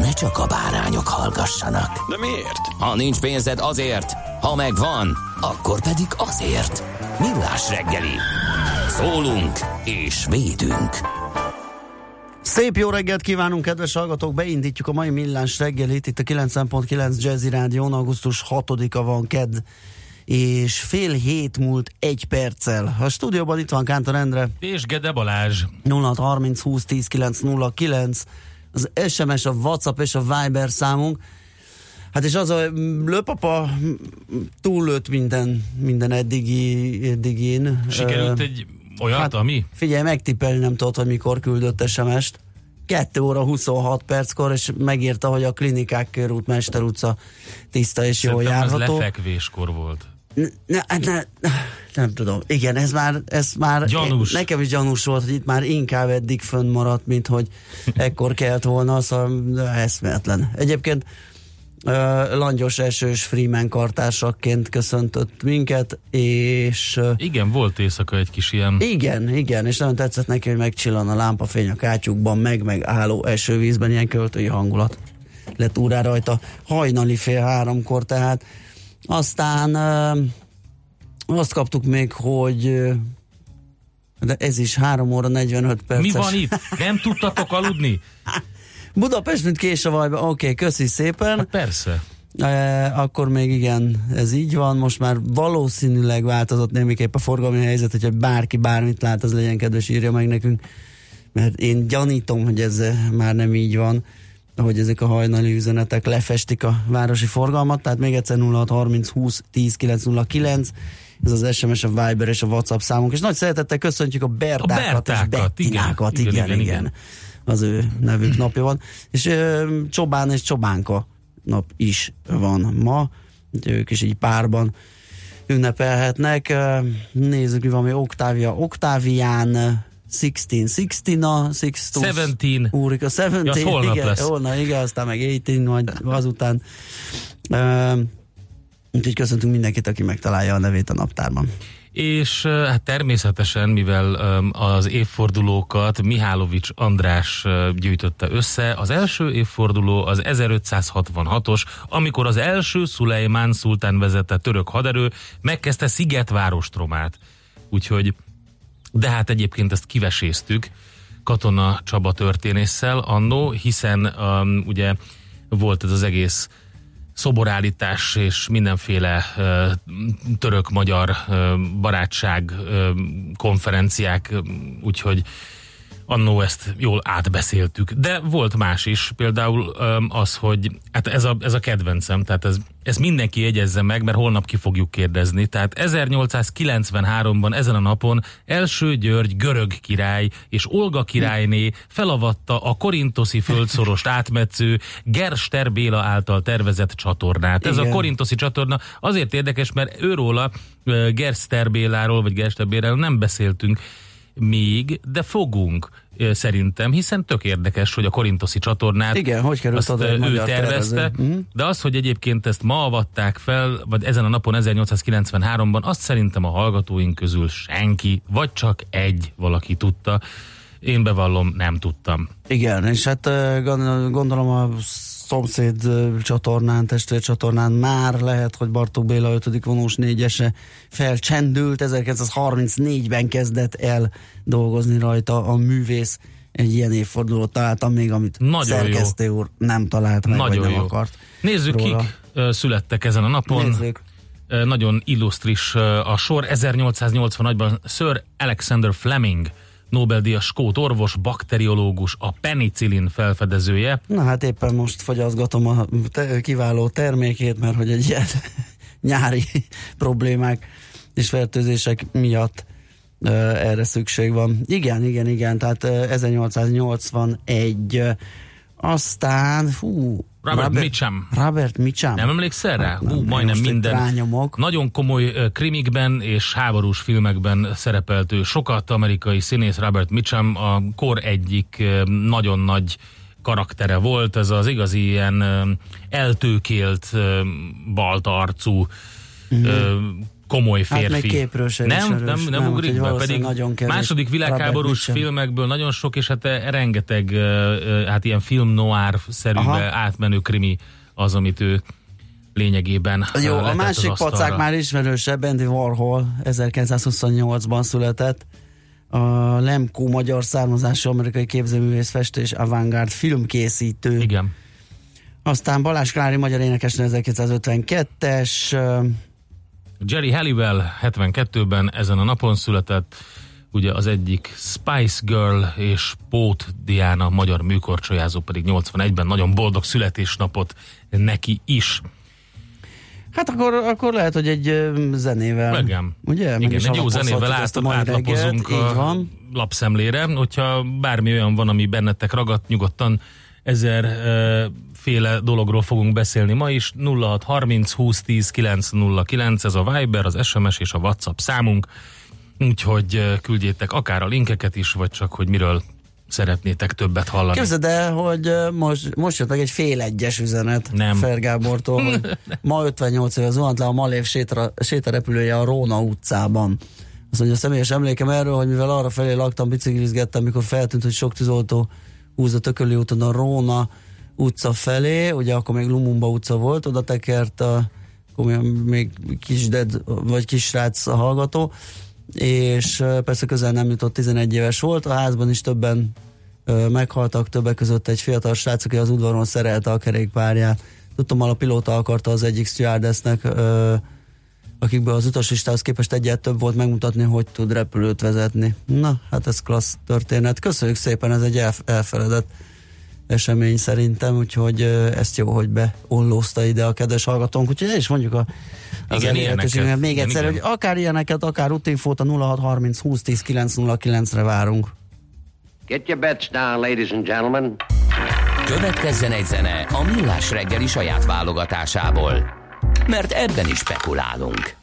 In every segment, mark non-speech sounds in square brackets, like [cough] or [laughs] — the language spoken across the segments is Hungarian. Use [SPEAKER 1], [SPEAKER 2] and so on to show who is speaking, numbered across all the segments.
[SPEAKER 1] ne csak a bárányok hallgassanak.
[SPEAKER 2] De miért?
[SPEAKER 1] Ha nincs pénzed azért, ha megvan, akkor pedig azért. Millás reggeli. Szólunk és védünk.
[SPEAKER 3] Szép jó reggelt kívánunk, kedves hallgatók! Beindítjuk a mai millás reggelit itt a 9.9 Jazzy Rádión. Augusztus 6-a van kedd, és fél hét múlt egy perccel. A stúdióban itt van Kántor Endre.
[SPEAKER 4] És Gede Balázs.
[SPEAKER 3] 0630 20 10 909 az SMS, a WhatsApp és a Viber számunk. Hát és az a lőpapa túllőtt minden, minden eddigi, eddigin.
[SPEAKER 4] Sikerült egy olyat,
[SPEAKER 3] hát,
[SPEAKER 4] ami?
[SPEAKER 3] Figyelj, megtippelni nem tudod, hogy mikor küldött SMS-t. 2 óra 26 perckor, és megírta, hogy a klinikák körút Mester utca tiszta és jól
[SPEAKER 4] Szerintem ez
[SPEAKER 3] járható.
[SPEAKER 4] lefekvéskor volt.
[SPEAKER 3] Ne, ne, ne, nem tudom. Igen, ez már, ez már
[SPEAKER 4] Gyanús.
[SPEAKER 3] nekem is gyanús volt, hogy itt már inkább eddig fönnmaradt, mint hogy ekkor kelt volna, szóval eszméletlen. Egyébként uh, langyos esős Freeman kartársaként köszöntött minket, és uh,
[SPEAKER 4] Igen, volt éjszaka egy kis ilyen...
[SPEAKER 3] igen, igen, és nagyon tetszett neki, hogy megcsillan a lámpafény a kátyukban, meg, meg álló esővízben, ilyen költői hangulat lett úrá rajta hajnali fél háromkor, tehát aztán azt kaptuk még, hogy de ez is 3 óra 45 perces.
[SPEAKER 4] Mi van itt? Nem tudtatok aludni? [laughs]
[SPEAKER 3] Budapest, mint Késavajban, oké, okay, köszi szépen.
[SPEAKER 4] Hát persze.
[SPEAKER 3] E, akkor még igen, ez így van. Most már valószínűleg változott némiképp a forgalmi helyzet, hogyha bárki bármit lát, az legyen kedves, írja meg nekünk. Mert én gyanítom, hogy ez már nem így van, hogy ezek a hajnali üzenetek lefestik a városi forgalmat, tehát még egyszer 0630 20 10 909, ez az SMS, a Viber és a WhatsApp számunk, és nagy szeretettel köszöntjük a Bertákat,
[SPEAKER 4] a Bertákat és
[SPEAKER 3] Bettinákat,
[SPEAKER 4] igen
[SPEAKER 3] igen,
[SPEAKER 4] igen,
[SPEAKER 3] igen,
[SPEAKER 4] igen,
[SPEAKER 3] az ő nevük napja van, és ö, Csobán és Csobánka nap is van ma, ők is egy párban ünnepelhetnek. Nézzük, mi van, mi Oktávia, Oktávián 16, 16 a
[SPEAKER 4] 16 17.
[SPEAKER 3] Úrika, 17.
[SPEAKER 4] Ja, holnap
[SPEAKER 3] igen,
[SPEAKER 4] lesz.
[SPEAKER 3] Holnap, igen, aztán meg 18, majd azután. Uh, úgyhogy köszöntünk mindenkit, aki megtalálja a nevét a naptárban
[SPEAKER 4] és hát természetesen, mivel az évfordulókat Mihálovics András gyűjtötte össze, az első évforduló az 1566-os, amikor az első Szulejmán szultán vezette török haderő megkezdte Szigetvárostromát. Úgyhogy de hát egyébként ezt kiveséztük Katona Csaba történésszel annó, hiszen um, ugye volt ez az egész szoborállítás és mindenféle ö, török-magyar ö, barátság ö, konferenciák, úgyhogy annó ezt jól átbeszéltük. De volt más is, például az, hogy hát ez a, ez a kedvencem, tehát ez, ez mindenki jegyezze meg, mert holnap ki fogjuk kérdezni. Tehát 1893-ban ezen a napon első György görög király és Olga királyné felavatta a korintoszi földszorost átmetsző Gerster Béla által tervezett csatornát. Ez a
[SPEAKER 3] Igen.
[SPEAKER 4] korintoszi csatorna azért érdekes, mert őróla Gerster Béláról, vagy Gerster Béláról nem beszéltünk még, de fogunk szerintem, hiszen tök érdekes, hogy a korintoszi csatornát
[SPEAKER 3] Igen, hogy került
[SPEAKER 4] azt
[SPEAKER 3] oda
[SPEAKER 4] ő tervezte.
[SPEAKER 3] Mhm.
[SPEAKER 4] de az, hogy egyébként ezt ma avatták fel, vagy ezen a napon 1893-ban, azt szerintem a hallgatóink közül senki, vagy csak egy valaki tudta. Én bevallom, nem tudtam.
[SPEAKER 3] Igen, és hát gondolom a szomszéd csatornán, testvér csatornán már lehet, hogy Bartók Béla 5. vonós négyese felcsendült, 1934-ben kezdett el dolgozni rajta a művész egy ilyen évfordulót találtam még, amit
[SPEAKER 4] Nagyon
[SPEAKER 3] szerkesztő úr nem talált meg,
[SPEAKER 4] Nagyon
[SPEAKER 3] vagy nem
[SPEAKER 4] jó.
[SPEAKER 3] akart.
[SPEAKER 4] Nézzük,
[SPEAKER 3] róla.
[SPEAKER 4] kik születtek ezen a napon.
[SPEAKER 3] Nézzük.
[SPEAKER 4] Nagyon illusztris a sor. 1881-ban Sir Alexander Fleming, Nobel-díjas skót orvos, bakteriológus, a penicillin felfedezője.
[SPEAKER 3] Na hát éppen most fogyaszgatom a te- kiváló termékét, mert hogy egy ilyen [laughs] nyári problémák és fertőzések miatt ö, erre szükség van. Igen, igen, igen, tehát ö, 1881 ö, aztán, hú,
[SPEAKER 4] Robert Mitchum.
[SPEAKER 3] Robert Mitchum.
[SPEAKER 4] Nem emlékszel rá?
[SPEAKER 3] Hát
[SPEAKER 4] Hú, majdnem minden.
[SPEAKER 3] rányomok.
[SPEAKER 4] Nagyon komoly krimikben és háborús filmekben szerepelt ő. Sokat amerikai színész Robert Mitchum a kor egyik nagyon nagy karaktere volt, ez az igazi ilyen eltőkélt, ö, balta komoly
[SPEAKER 3] Hát
[SPEAKER 4] férfi.
[SPEAKER 3] még képről sem
[SPEAKER 4] nem,
[SPEAKER 3] ismerős.
[SPEAKER 4] nem, nem,
[SPEAKER 3] Nem,
[SPEAKER 4] ugrik be, pedig
[SPEAKER 3] nagyon
[SPEAKER 4] második világháborús filmekből nagyon sok, és hát eh, rengeteg, ö, ö, hát ilyen film noir-szerűbe
[SPEAKER 3] Aha.
[SPEAKER 4] átmenő krimi az, amit ő lényegében
[SPEAKER 3] Jó, a másik pacák már ismerősebb, Andy Warhol 1928-ban született. A Lemko magyar származású amerikai képzőművész, festő és avantgárd filmkészítő.
[SPEAKER 4] Igen.
[SPEAKER 3] Aztán Balázs Klári magyar énekesnő 1952-es, ö,
[SPEAKER 4] Jerry Halliwell 72-ben ezen a napon született, ugye az egyik Spice Girl és Pót Diana magyar műkorcsolyázó pedig 81-ben nagyon boldog születésnapot neki is.
[SPEAKER 3] hát akkor, akkor lehet, hogy egy zenével.
[SPEAKER 4] Igen.
[SPEAKER 3] Ugye? Meg
[SPEAKER 4] Igen, egy jó zenével át,
[SPEAKER 3] a
[SPEAKER 4] átlapozunk
[SPEAKER 3] reggelt.
[SPEAKER 4] A
[SPEAKER 3] van.
[SPEAKER 4] lapszemlére, hogyha bármi olyan van, ami bennetek ragadt, nyugodtan ezer e, féle dologról fogunk beszélni ma is. 0630 20 10 909, ez a Viber, az SMS és a WhatsApp számunk, úgyhogy küldjétek akár a linkeket is, vagy csak, hogy miről szeretnétek többet hallani.
[SPEAKER 3] Képzeld el, hogy most, most jött meg egy fél egyes üzenet
[SPEAKER 4] Nem.
[SPEAKER 3] Fergábortól, hogy [laughs] ma 58 éve zuhant le a Malév sétra, sétarepülője a Róna utcában. Azt mondja, a személyes emlékem erről, hogy mivel arra felé laktam, biciklizgettem, mikor feltűnt, hogy sok tűzoltó húz a Tököli úton a Róna utca felé, ugye akkor még Lumumba utca volt, oda tekert a még- még kisded, vagy kisrác a hallgató, és persze közel nem jutott, 11 éves volt, a házban is többen meghaltak, többek között egy fiatal srác, aki az udvaron szerelte a kerékpárját. Tudtam, a pilóta akarta az egyik stewardessnek, akikből az utaslistához képest egyet több volt megmutatni, hogy tud repülőt vezetni. Na, hát ez klassz történet. Köszönjük szépen, ez egy elf- elfeledett esemény szerintem, úgyhogy ezt jó, hogy beollózta ide a kedves hallgatónk, úgyhogy el is mondjuk a az
[SPEAKER 4] Igen, ilyeneket.
[SPEAKER 3] Még egyszer,
[SPEAKER 4] igen.
[SPEAKER 3] hogy akár ilyeneket, akár rutinfót a 0630 20 10 909-re várunk.
[SPEAKER 5] Get your bets down, ladies and gentlemen.
[SPEAKER 1] Következzen egy zene a Millás reggeli saját válogatásából. Mert ebben is spekulálunk.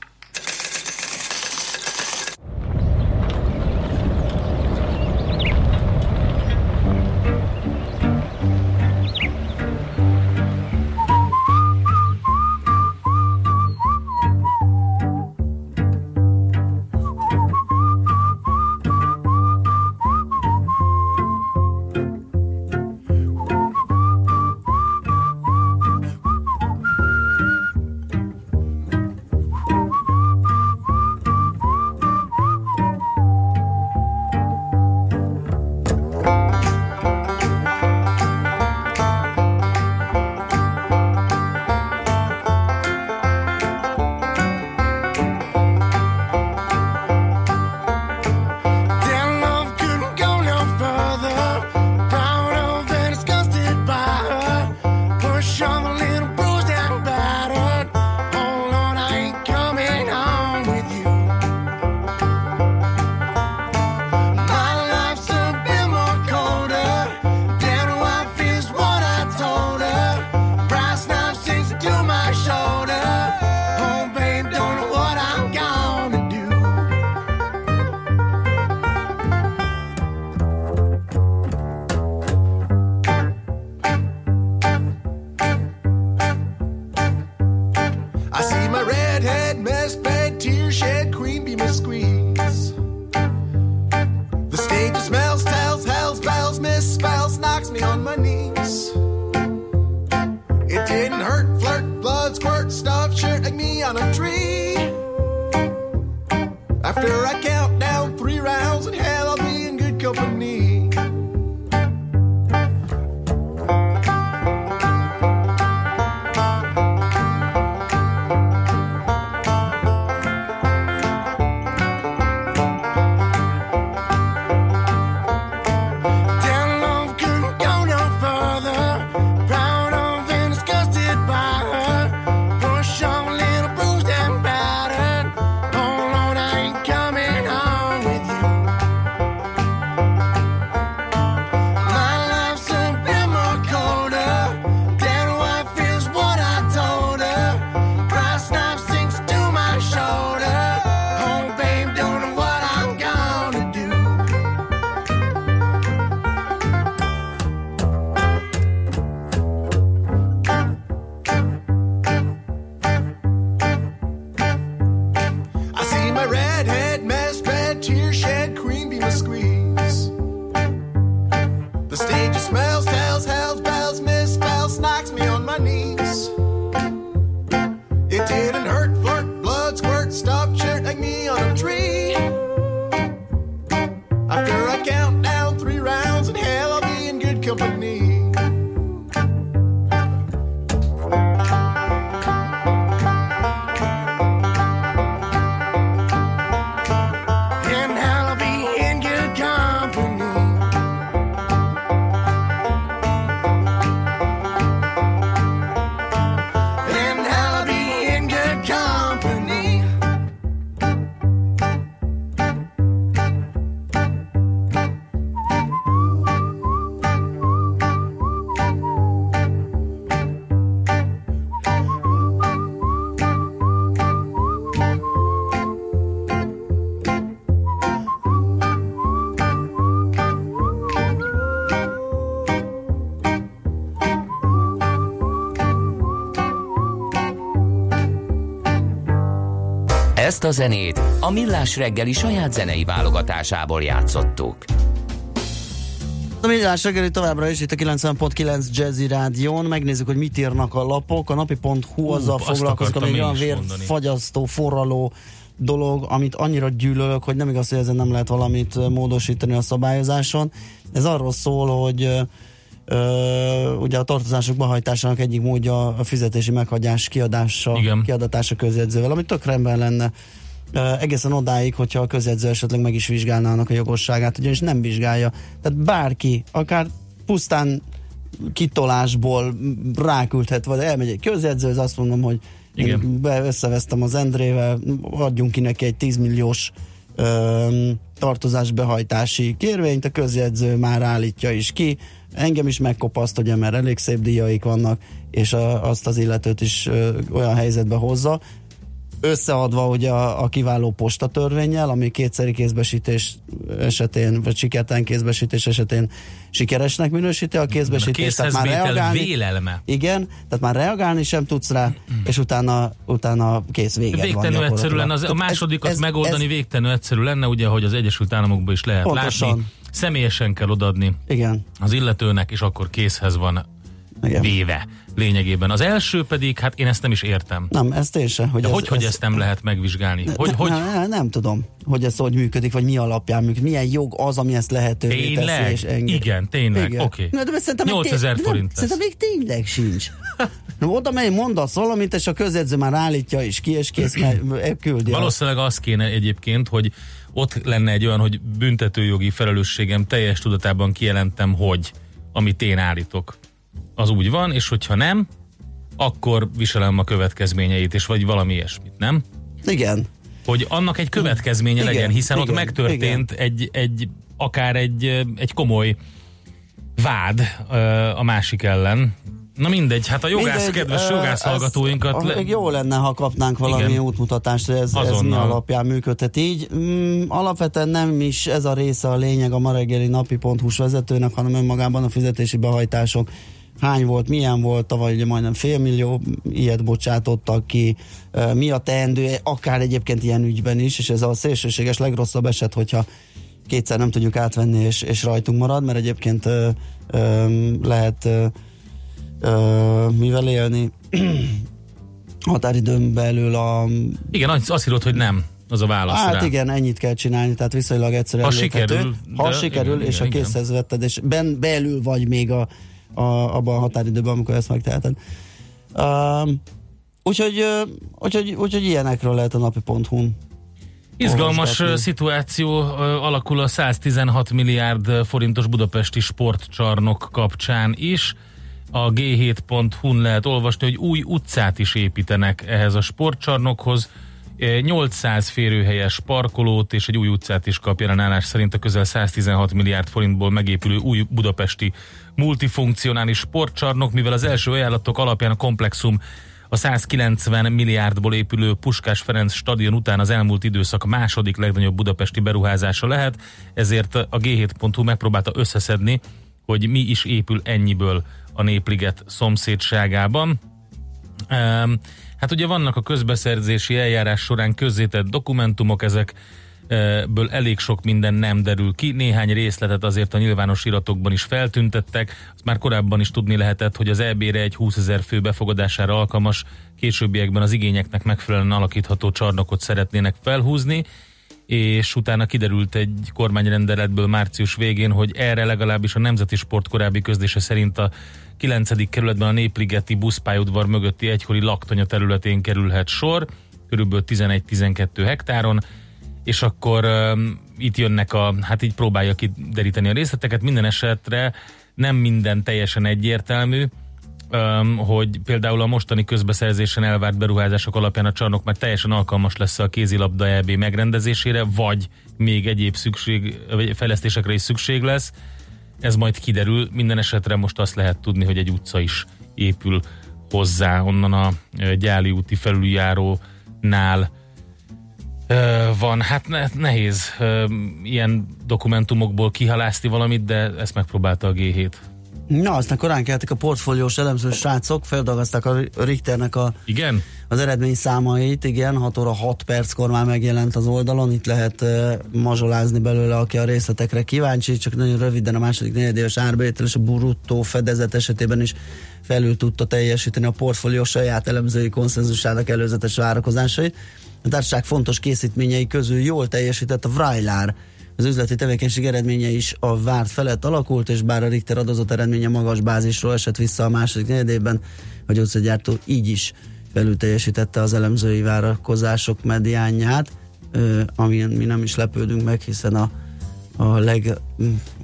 [SPEAKER 1] Zenét a Millás reggeli saját zenei válogatásából játszottuk.
[SPEAKER 3] A Millás reggeli továbbra is itt a 90.9 Jazzy Rádión. Megnézzük, hogy mit írnak a lapok. A napi.hu azzal
[SPEAKER 4] azt
[SPEAKER 3] foglalkozik, ami olyan vérfagyasztó, forraló dolog, amit annyira gyűlölök, hogy nem igaz, hogy ezen nem lehet valamit módosítani a szabályozáson. Ez arról szól, hogy ö, ugye a tartozások behajtásának egyik módja a fizetési meghagyás kiadása,
[SPEAKER 4] Igen.
[SPEAKER 3] kiadatása közjegyzővel, ami tök rendben lenne. Egészen odáig, hogyha a közjegyző esetleg meg is vizsgálná annak a jogosságát, ugyanis nem vizsgálja. Tehát bárki, akár pusztán kitolásból ráküldhet, vagy elmegy egy közjegyzőhöz, azt mondom, hogy
[SPEAKER 4] Igen.
[SPEAKER 3] én be összevesztem az Endrével, adjunk ki neki egy 10 milliós öm, tartozásbehajtási kérvényt, a közjegyző már állítja is ki, engem is megkopaszt, ugye, mert elég szép díjaik vannak, és a, azt az illetőt is ö, olyan helyzetbe hozza, összeadva ugye a, a kiváló postatörvényel, ami kétszeri kézbesítés esetén, vagy sikertelen kézbesítés esetén sikeresnek minősíti a kézbesítést, tehát már reagálni,
[SPEAKER 4] vélelme.
[SPEAKER 3] igen, tehát már reagálni sem tudsz rá, és utána, utána kész véged van
[SPEAKER 4] Végtelenül egyszerű lenne, az, a
[SPEAKER 3] Tehát ez-
[SPEAKER 4] másodikat
[SPEAKER 3] ez-
[SPEAKER 4] megoldani
[SPEAKER 3] ez-
[SPEAKER 4] végtelenül egyszerű lenne, ugye, hogy az Egyesült Államokban is lehet
[SPEAKER 3] Pontosan.
[SPEAKER 4] látni. Személyesen kell odadni
[SPEAKER 3] Igen,
[SPEAKER 4] az illetőnek, és akkor készhez van
[SPEAKER 3] igen.
[SPEAKER 4] véve lényegében. Az első pedig, hát én ezt nem is értem.
[SPEAKER 3] Nem, ezt én sem. Hogy
[SPEAKER 4] De
[SPEAKER 3] ez,
[SPEAKER 4] hogy, hogy
[SPEAKER 3] ez-
[SPEAKER 4] ezt nem lehet megvizsgálni? Hogy,
[SPEAKER 3] ne,
[SPEAKER 4] hogy,
[SPEAKER 3] Ne, ne, nem tudom, hogy ez hogy működik, vagy mi alapján működik, milyen jog az, ami ezt lehetővé teszi
[SPEAKER 4] Tényleg?
[SPEAKER 3] és engedi.
[SPEAKER 4] Igen, tényleg, oké.
[SPEAKER 3] Na, de szerintem még
[SPEAKER 4] 8000
[SPEAKER 3] té-
[SPEAKER 4] forint lesz.
[SPEAKER 3] Szerintem még tényleg sincs. [laughs] Na, oda megy, mondasz valamit, és a közjegyző már állítja is ki, és kész, mert küldi.
[SPEAKER 4] Valószínűleg az kéne egyébként, hogy ott lenne egy olyan, hogy büntetőjogi felelősségem teljes tudatában kijelentem, hogy amit én állítok, az úgy van, és hogyha nem, akkor viselem a következményeit, és vagy valami ilyesmit, nem?
[SPEAKER 3] Igen.
[SPEAKER 4] Hogy annak egy következménye
[SPEAKER 3] Igen,
[SPEAKER 4] legyen, hiszen ott
[SPEAKER 3] igen,
[SPEAKER 4] megtörtént egy, egy, akár egy, egy komoly vád a másik ellen. Na mindegy, hát a jogász,
[SPEAKER 3] Mindegy,
[SPEAKER 4] kedves jogász hallgatóinkat... le-
[SPEAKER 3] Jó lenne, ha kapnánk valami
[SPEAKER 4] Igen.
[SPEAKER 3] útmutatást, hogy ez, ez mi alapján működhet így. Mm, alapvetően nem is ez a része a lényeg a ma reggeli napi.hu-s vezetőnek, hanem önmagában a fizetési behajtások hány volt, milyen volt, tavaly ugye majdnem félmillió ilyet bocsátottak ki, mi a teendő, akár egyébként ilyen ügyben is, és ez a szélsőséges legrosszabb eset, hogyha kétszer nem tudjuk átvenni, és, és rajtunk marad, mert egyébként ö, ö, lehet ö, ö, mivel élni [clears throat] határidőn belül a...
[SPEAKER 4] Igen, azt azt írod, hogy nem. Az a válasz
[SPEAKER 3] Hát
[SPEAKER 4] rá.
[SPEAKER 3] igen, ennyit kell csinálni, tehát viszonylag egyszerűen
[SPEAKER 4] Ha
[SPEAKER 3] léphető.
[SPEAKER 4] sikerül,
[SPEAKER 3] Ha
[SPEAKER 4] de
[SPEAKER 3] sikerül,
[SPEAKER 4] igen,
[SPEAKER 3] és
[SPEAKER 4] igen,
[SPEAKER 3] a készhez vetted, és ben, belül vagy még a, a, abban a határidőben, amikor ezt megteheted. Um, úgyhogy, úgyhogy, úgyhogy ilyenekről lehet a napi.hu-n
[SPEAKER 4] Izgalmas szituáció alakul a 116 milliárd forintos budapesti sportcsarnok kapcsán is. A g7.hu-n lehet olvasni, hogy új utcát is építenek ehhez a sportcsarnokhoz. Ö, 800 férőhelyes parkolót és egy új utcát is kap jelen állás szerint a közel 116 milliárd forintból megépülő új budapesti multifunkcionális sportcsarnok, mivel az első ajánlatok alapján a komplexum a 190 milliárdból épülő Puskás Ferenc stadion után az elmúlt időszak második legnagyobb budapesti beruházása lehet, ezért a G7.hu megpróbálta összeszedni, hogy mi is épül ennyiből a Népliget szomszédságában. Um, hát ugye vannak a közbeszerzési eljárás során közzétett dokumentumok, ezek ből elég sok minden nem derül ki. Néhány részletet azért a nyilvános iratokban is feltüntettek. Azt már korábban is tudni lehetett, hogy az EB-re egy 20 ezer fő befogadására alkalmas, későbbiekben az igényeknek megfelelően alakítható csarnokot szeretnének felhúzni és utána kiderült egy kormányrendeletből március végén, hogy erre legalábbis a Nemzeti Sport korábbi közlése szerint a 9. kerületben a Népligeti buszpályaudvar mögötti egykori laktanya területén kerülhet sor, körülbelül 11-12 hektáron, és akkor um, itt jönnek a, hát így próbálja kideríteni a részleteket, minden esetre nem minden teljesen egyértelmű, um, hogy például a mostani közbeszerzésen elvárt beruházások alapján a csarnok már teljesen alkalmas lesz a kézilabda EB megrendezésére, vagy még egyéb szükség, vagy fejlesztésekre is szükség lesz. Ez majd kiderül. Minden esetre most azt lehet tudni, hogy egy utca is épül hozzá onnan a Gyáli úti felüljárónál van. Hát nehéz ilyen dokumentumokból kihalászni valamit, de ezt megpróbálta a G7.
[SPEAKER 3] Na, aztán korán keltek a portfóliós elemző srácok, feldolgozták a Richternek a,
[SPEAKER 4] igen?
[SPEAKER 3] az eredmény számait, igen, 6 óra 6 perckor már megjelent az oldalon, itt lehet uh, mazsolázni belőle, aki a részletekre kíváncsi, csak nagyon röviden a második negyedéves árbevétel és a bruttó fedezet esetében is felül tudta teljesíteni a portfólió saját elemzői konszenzusának előzetes várakozásait. A társaság fontos készítményei közül jól teljesített a Vrajlár, az üzleti tevékenység eredménye is a várt felett alakult, és bár a Richter adózott eredménye magas bázisról esett vissza a második negyedében, a gyógyszergyártó így is felül teljesítette az elemzői várakozások mediánját, ami mi nem is lepődünk meg, hiszen a, a, leg,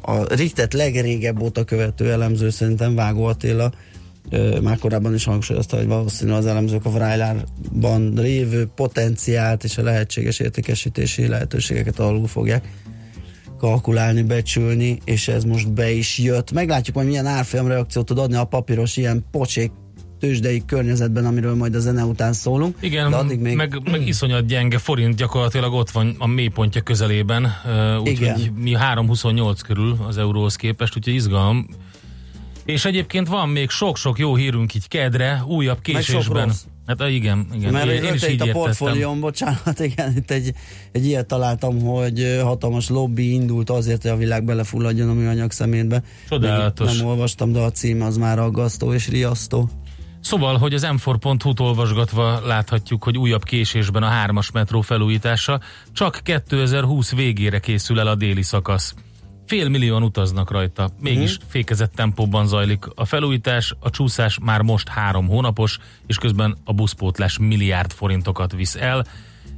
[SPEAKER 3] a Richtet legrégebb óta követő elemző szerintem Vágó Attila már korábban is hangsúlyozta, hogy valószínű az elemzők a Vrajlárban lévő potenciált és a lehetséges értékesítési lehetőségeket alul fogják kalkulálni, becsülni, és ez most be is jött. Meglátjuk, hogy milyen árfolyam reakciót tud adni a papíros ilyen pocsék tőzsdei környezetben, amiről majd a zene után szólunk.
[SPEAKER 4] Igen, de addig még... meg, meg iszonyat gyenge forint gyakorlatilag ott van a mélypontja közelében, úgyhogy mi 3,28 körül az euróhoz képest, úgyhogy izgalom. És egyébként van még sok-sok jó hírünk így kedre, újabb késésben. Hát igen, igen.
[SPEAKER 3] Mert én, én is így a portfólión, bocsánat, igen, itt egy, egy ilyet találtam, hogy hatalmas lobby indult azért, hogy a világ belefulladjon a műanyag szemétbe.
[SPEAKER 4] Csodálatos.
[SPEAKER 3] Nem olvastam, de a cím az már aggasztó és riasztó.
[SPEAKER 4] Szóval, hogy az m t olvasgatva láthatjuk, hogy újabb késésben a hármas metró felújítása csak 2020 végére készül el a déli szakasz. Fél millióan utaznak rajta, mégis uh-huh. fékezett tempóban zajlik a felújítás, a csúszás már most három hónapos, és közben a buszpótlás milliárd forintokat visz el.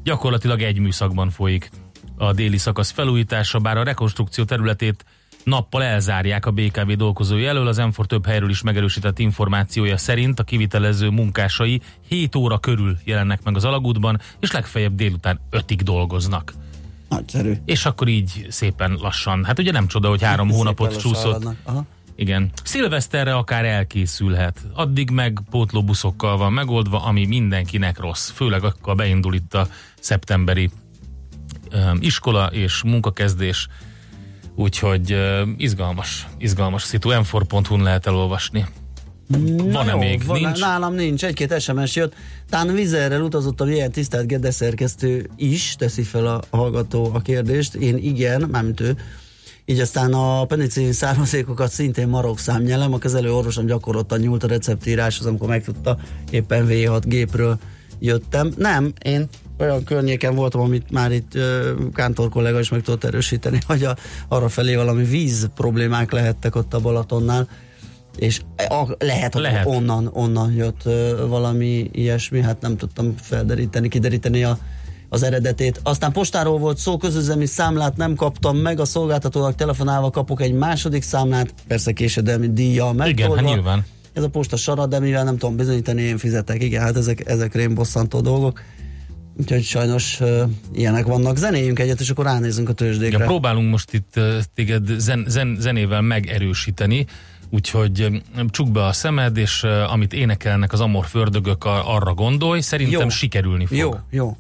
[SPEAKER 4] Gyakorlatilag egy műszakban folyik a déli szakasz felújítása, bár a rekonstrukció területét nappal elzárják a BKV dolgozói elől. Az m több helyről is megerősített információja szerint a kivitelező munkásai 7 óra körül jelennek meg az alagútban, és legfeljebb délután 5-ig dolgoznak.
[SPEAKER 3] Nagyszerű.
[SPEAKER 4] És akkor így szépen lassan. Hát ugye nem csoda, hogy három szépen hónapot csúszott. Igen. Szilveszterre akár elkészülhet. Addig meg pótlóbuszokkal van megoldva, ami mindenkinek rossz. Főleg akkor beindul itt a szeptemberi um, iskola és munkakezdés. Úgyhogy uh, izgalmas, izgalmas szitu. m lehet elolvasni. Van-e jó, még? Van, nincs?
[SPEAKER 3] Nálam nincs, egy-két SMS jött. Tán vizerrel utazott a ilyen tisztelt Gede szerkesztő is, teszi fel a hallgató a kérdést. Én igen, mármint ő. Így aztán a penicillin származékokat szintén marokszám nyelem. A kezelő orvosom gyakoroltan nyúlt a receptíráshoz, amikor megtudta, éppen V6 gépről jöttem. Nem, én olyan környéken voltam, amit már itt uh, Kántor kollega is meg tudott erősíteni, [laughs] hogy a, arra felé valami víz problémák lehettek ott a Balatonnál és a, lehet, hogy lehet. onnan, onnan jött uh, valami ilyesmi, hát nem tudtam felderíteni, kideríteni a, az eredetét. Aztán postáról volt szó, közüzemi számlát nem kaptam meg, a szolgáltatónak telefonálva kapok egy második számlát, persze késedelmi díjjal meg.
[SPEAKER 4] Igen, hát nyilván.
[SPEAKER 3] Ez a posta sarad, de mivel nem tudom bizonyítani, én fizetek. Igen, hát ezek, ezek rém bosszantó dolgok. Úgyhogy sajnos uh, ilyenek vannak. Zenéljünk egyet, és akkor ránézünk a tőzsdékre.
[SPEAKER 4] Ja, próbálunk most itt uh, téged zen, zen, zenével megerősíteni. Úgyhogy csuk be a szemed, és uh, amit énekelnek az amor fördögök, arra gondolj, szerintem jó. sikerülni fog.
[SPEAKER 3] Jó, jó.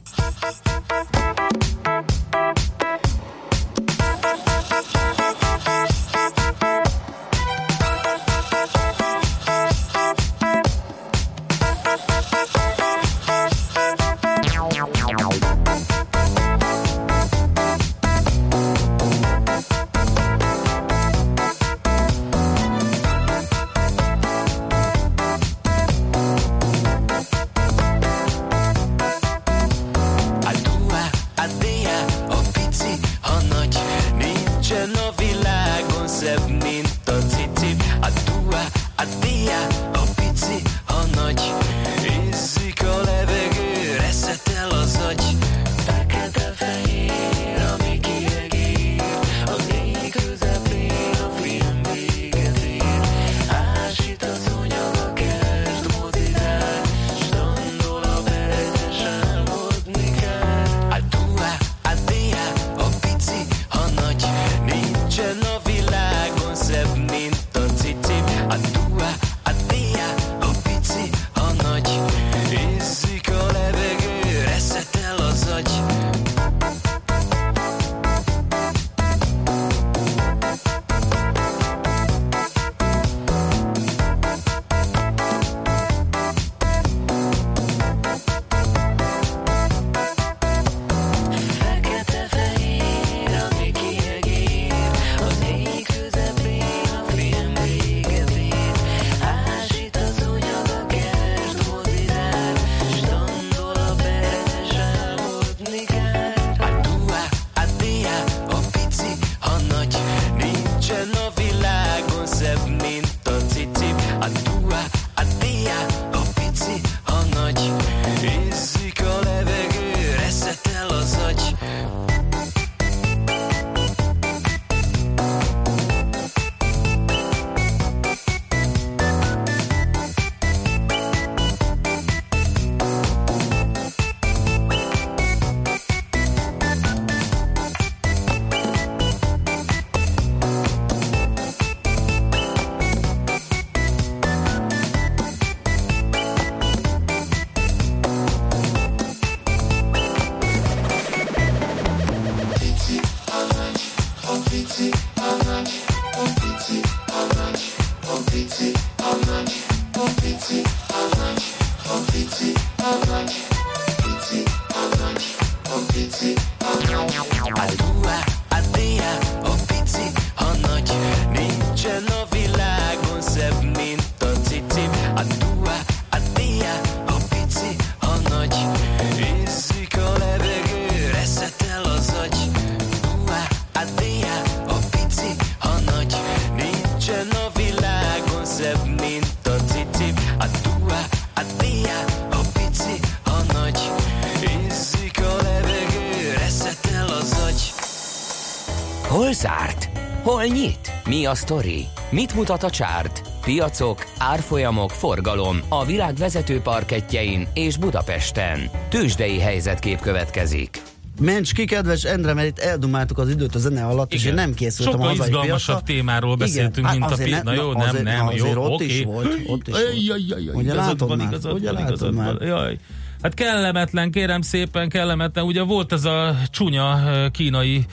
[SPEAKER 1] Hol nyit? Mi a sztori? Mit mutat a csárt? Piacok, árfolyamok, forgalom a világ vezető parketjein és Budapesten. Tősdei helyzetkép következik.
[SPEAKER 3] Ments ki, kedves Endre, mert itt eldumáltuk az időt a zene alatt, és én nem készültem
[SPEAKER 4] Sokkal
[SPEAKER 3] a hazai
[SPEAKER 4] izgalmasabb
[SPEAKER 3] piacra.
[SPEAKER 4] témáról beszéltünk,
[SPEAKER 3] Igen,
[SPEAKER 4] mint a
[SPEAKER 3] azért
[SPEAKER 4] pi...
[SPEAKER 3] ne-
[SPEAKER 4] Na jó,
[SPEAKER 3] na,
[SPEAKER 4] nem,
[SPEAKER 3] azért-
[SPEAKER 4] nem,
[SPEAKER 3] na,
[SPEAKER 4] jó,
[SPEAKER 3] azért ott
[SPEAKER 4] oké.
[SPEAKER 3] is volt, ott is volt.
[SPEAKER 4] Jaj, jaj, jaj,
[SPEAKER 3] Ugye
[SPEAKER 4] igazad
[SPEAKER 3] látod
[SPEAKER 4] van,
[SPEAKER 3] már?
[SPEAKER 4] igazad
[SPEAKER 3] Ugye
[SPEAKER 4] van,
[SPEAKER 3] látod
[SPEAKER 4] igazad
[SPEAKER 3] már?
[SPEAKER 4] van. Jaj. Hát kellemetlen, kérem szépen, kellemetlen. Ugye volt ez a csúnya kínai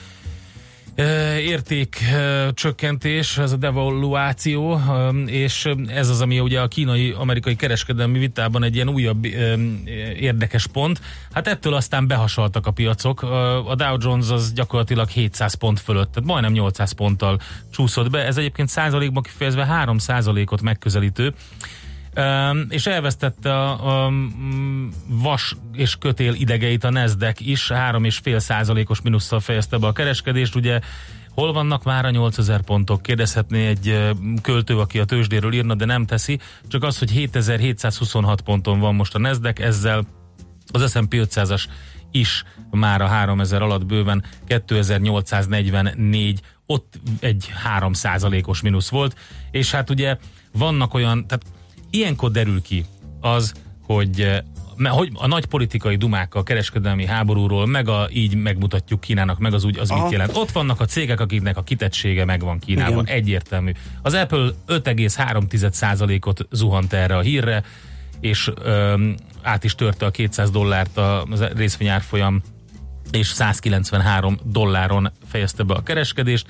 [SPEAKER 4] érték csökkentés, ez a devaluáció, és ez az, ami ugye a kínai-amerikai kereskedelmi vitában egy ilyen újabb érdekes pont. Hát ettől aztán behasaltak a piacok. A Dow Jones az gyakorlatilag 700 pont fölött, tehát majdnem 800 ponttal csúszott be. Ez egyébként százalékban kifejezve 3 százalékot megközelítő. Um, és elvesztette a, mm, vas és kötél idegeit a Nasdaq is, 3,5 százalékos minusszal fejezte be a kereskedést, ugye Hol vannak már a 8000 pontok? Kérdezhetné egy költő, aki a tőzsdéről írna, de nem teszi. Csak az, hogy 7726 ponton van most a Nasdaq, ezzel az S&P 500-as is már a 3000 alatt bőven 2844, ott egy 3 os mínusz volt, és hát ugye vannak olyan, tehát ilyenkor derül ki az, hogy hogy a nagy politikai dumák a kereskedelmi háborúról, meg a, így megmutatjuk Kínának, meg az úgy, az
[SPEAKER 3] Aha.
[SPEAKER 4] mit jelent. Ott vannak a cégek, akiknek a kitettsége megvan Kínában,
[SPEAKER 3] Igen.
[SPEAKER 4] egyértelmű. Az Apple 5,3%-ot zuhant erre a hírre, és öm, át is törte a 200 dollárt a részvényárfolyam, és 193 dolláron fejezte be a kereskedést.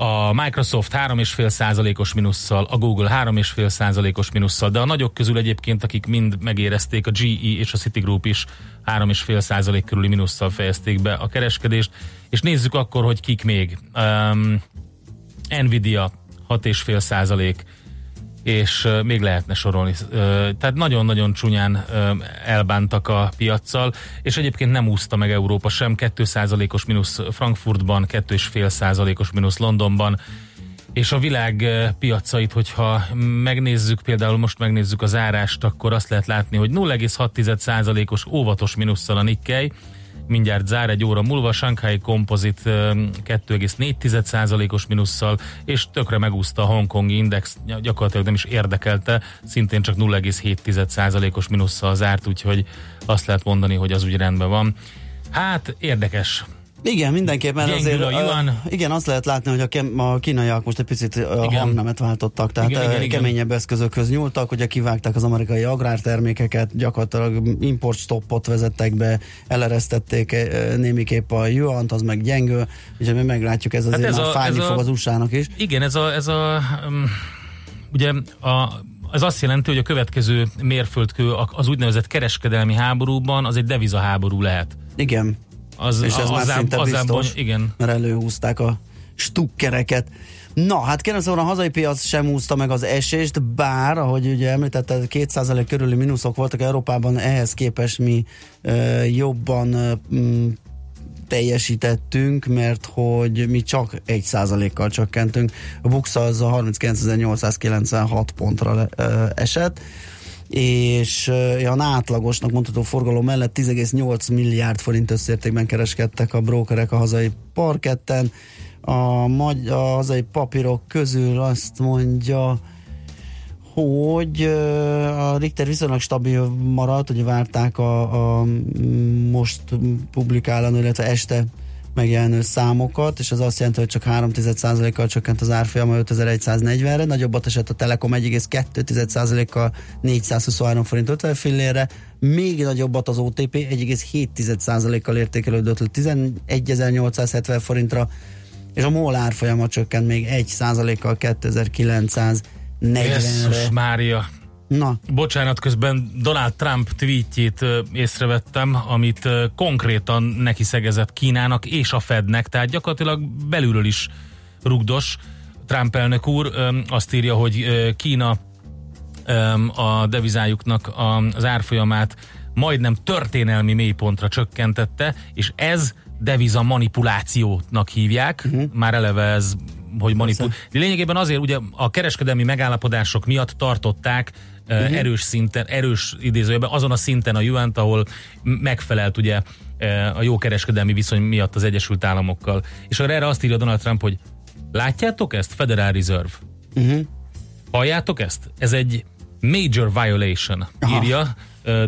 [SPEAKER 4] A Microsoft 3,5 százalékos minusszal, a Google 3,5 százalékos minusszal, de a nagyok közül egyébként, akik mind megérezték, a GE és a Citigroup is 3,5 százalék körüli minusszal fejezték be a kereskedést, és nézzük akkor, hogy kik még. Um, Nvidia 6,5 százalék, és még lehetne sorolni. Tehát nagyon-nagyon csúnyán elbántak a piaccal, és egyébként nem úszta meg Európa sem. 2%-os mínusz Frankfurtban, 2,5%-os mínusz Londonban, és a világ piacait, hogyha megnézzük, például most megnézzük az árást, akkor azt lehet látni, hogy 0,6%-os óvatos mínusszal a Nikkei, mindjárt zár egy óra múlva, Shanghai Composite ö, 2,4%-os minusszal, és tökre megúszta a Hongkongi Index, gyakorlatilag nem is érdekelte, szintén csak 0,7%-os minusszal zárt, úgyhogy azt lehet mondani, hogy az úgy rendben van. Hát érdekes.
[SPEAKER 3] Igen, mindenképp, mert
[SPEAKER 4] Gyengül
[SPEAKER 3] azért...
[SPEAKER 4] a yuan.
[SPEAKER 3] igen, azt lehet látni, hogy a, kem, a kínaiak most egy picit a
[SPEAKER 4] Igen.
[SPEAKER 3] hangnemet váltottak, tehát
[SPEAKER 4] Igen,
[SPEAKER 3] igen,
[SPEAKER 4] igen,
[SPEAKER 3] igen, keményebb eszközökhöz nyúltak, ugye kivágták az amerikai agrártermékeket, gyakorlatilag importstoppot vezettek be, eleresztették némiképp a yuant, az meg gyengül, úgyhogy mi meglátjuk, ez azért
[SPEAKER 4] ez
[SPEAKER 3] hát már
[SPEAKER 4] a-
[SPEAKER 3] fájni
[SPEAKER 4] ez a-
[SPEAKER 3] fog az USA-nak is.
[SPEAKER 4] Igen, ez a, ez a um, ugye a, ez azt jelenti, hogy a következő mérföldkő a- az úgynevezett kereskedelmi háborúban az egy devizaháború lehet.
[SPEAKER 3] Igen,
[SPEAKER 4] Az,
[SPEAKER 3] és ez
[SPEAKER 4] a-
[SPEAKER 3] már
[SPEAKER 4] az
[SPEAKER 3] szinte
[SPEAKER 4] az
[SPEAKER 3] biztos,
[SPEAKER 4] Igen.
[SPEAKER 3] mert előhúzták a stukkereket. Na, hát kérem szóval a hazai piac sem úszta meg az esést, bár, ahogy ugye említetted, 2% körüli mínuszok voltak Európában, ehhez képest mi ö, jobban ö, mm, teljesítettünk, mert hogy mi csak 1%-kal csökkentünk. A Bux az a 39.896 pontra ö, esett és olyan átlagosnak mondható forgalom mellett 10,8 milliárd forint összértékben kereskedtek a brókerek a hazai parketten. A, magy- a hazai papírok közül azt mondja, hogy a Richter viszonylag stabil maradt, ugye várták a, a most publikálandó, illetve este megjelenő számokat, és az azt jelenti, hogy csak 3,1%-kal csökkent az árfolyama 5140-re, nagyobbat esett a Telekom 1,2%-kal 423 forint 50 fillérre, még nagyobbat az OTP 1,7%-kal értékelődött le 11.870 forintra, és a MOL árfolyama csökkent még 1%-kal 2900
[SPEAKER 4] Jesszus
[SPEAKER 3] 40-re.
[SPEAKER 4] Mária.
[SPEAKER 3] Na,
[SPEAKER 4] Bocsánat, közben Donald Trump tweetjét észrevettem, amit konkrétan neki szegezett Kínának és a Fednek, tehát gyakorlatilag belülről is rugdos. Trump elnök úr azt írja, hogy Kína a devizájuknak az árfolyamát majdnem történelmi mélypontra csökkentette, és ez deviza manipulációnak hívják. Uh-huh. Már eleve ez, hogy manipul. De lényegében azért ugye a kereskedelmi megállapodások miatt tartották uh-huh. erős szinten, erős idézőjében azon a szinten a yuan ahol megfelelt ugye a jó kereskedelmi viszony miatt az Egyesült Államokkal. És erre azt írja Donald Trump, hogy látjátok ezt? Federal Reserve.
[SPEAKER 3] uh-huh.
[SPEAKER 4] Halljátok ezt? Ez egy major violation,
[SPEAKER 3] Aha.
[SPEAKER 4] írja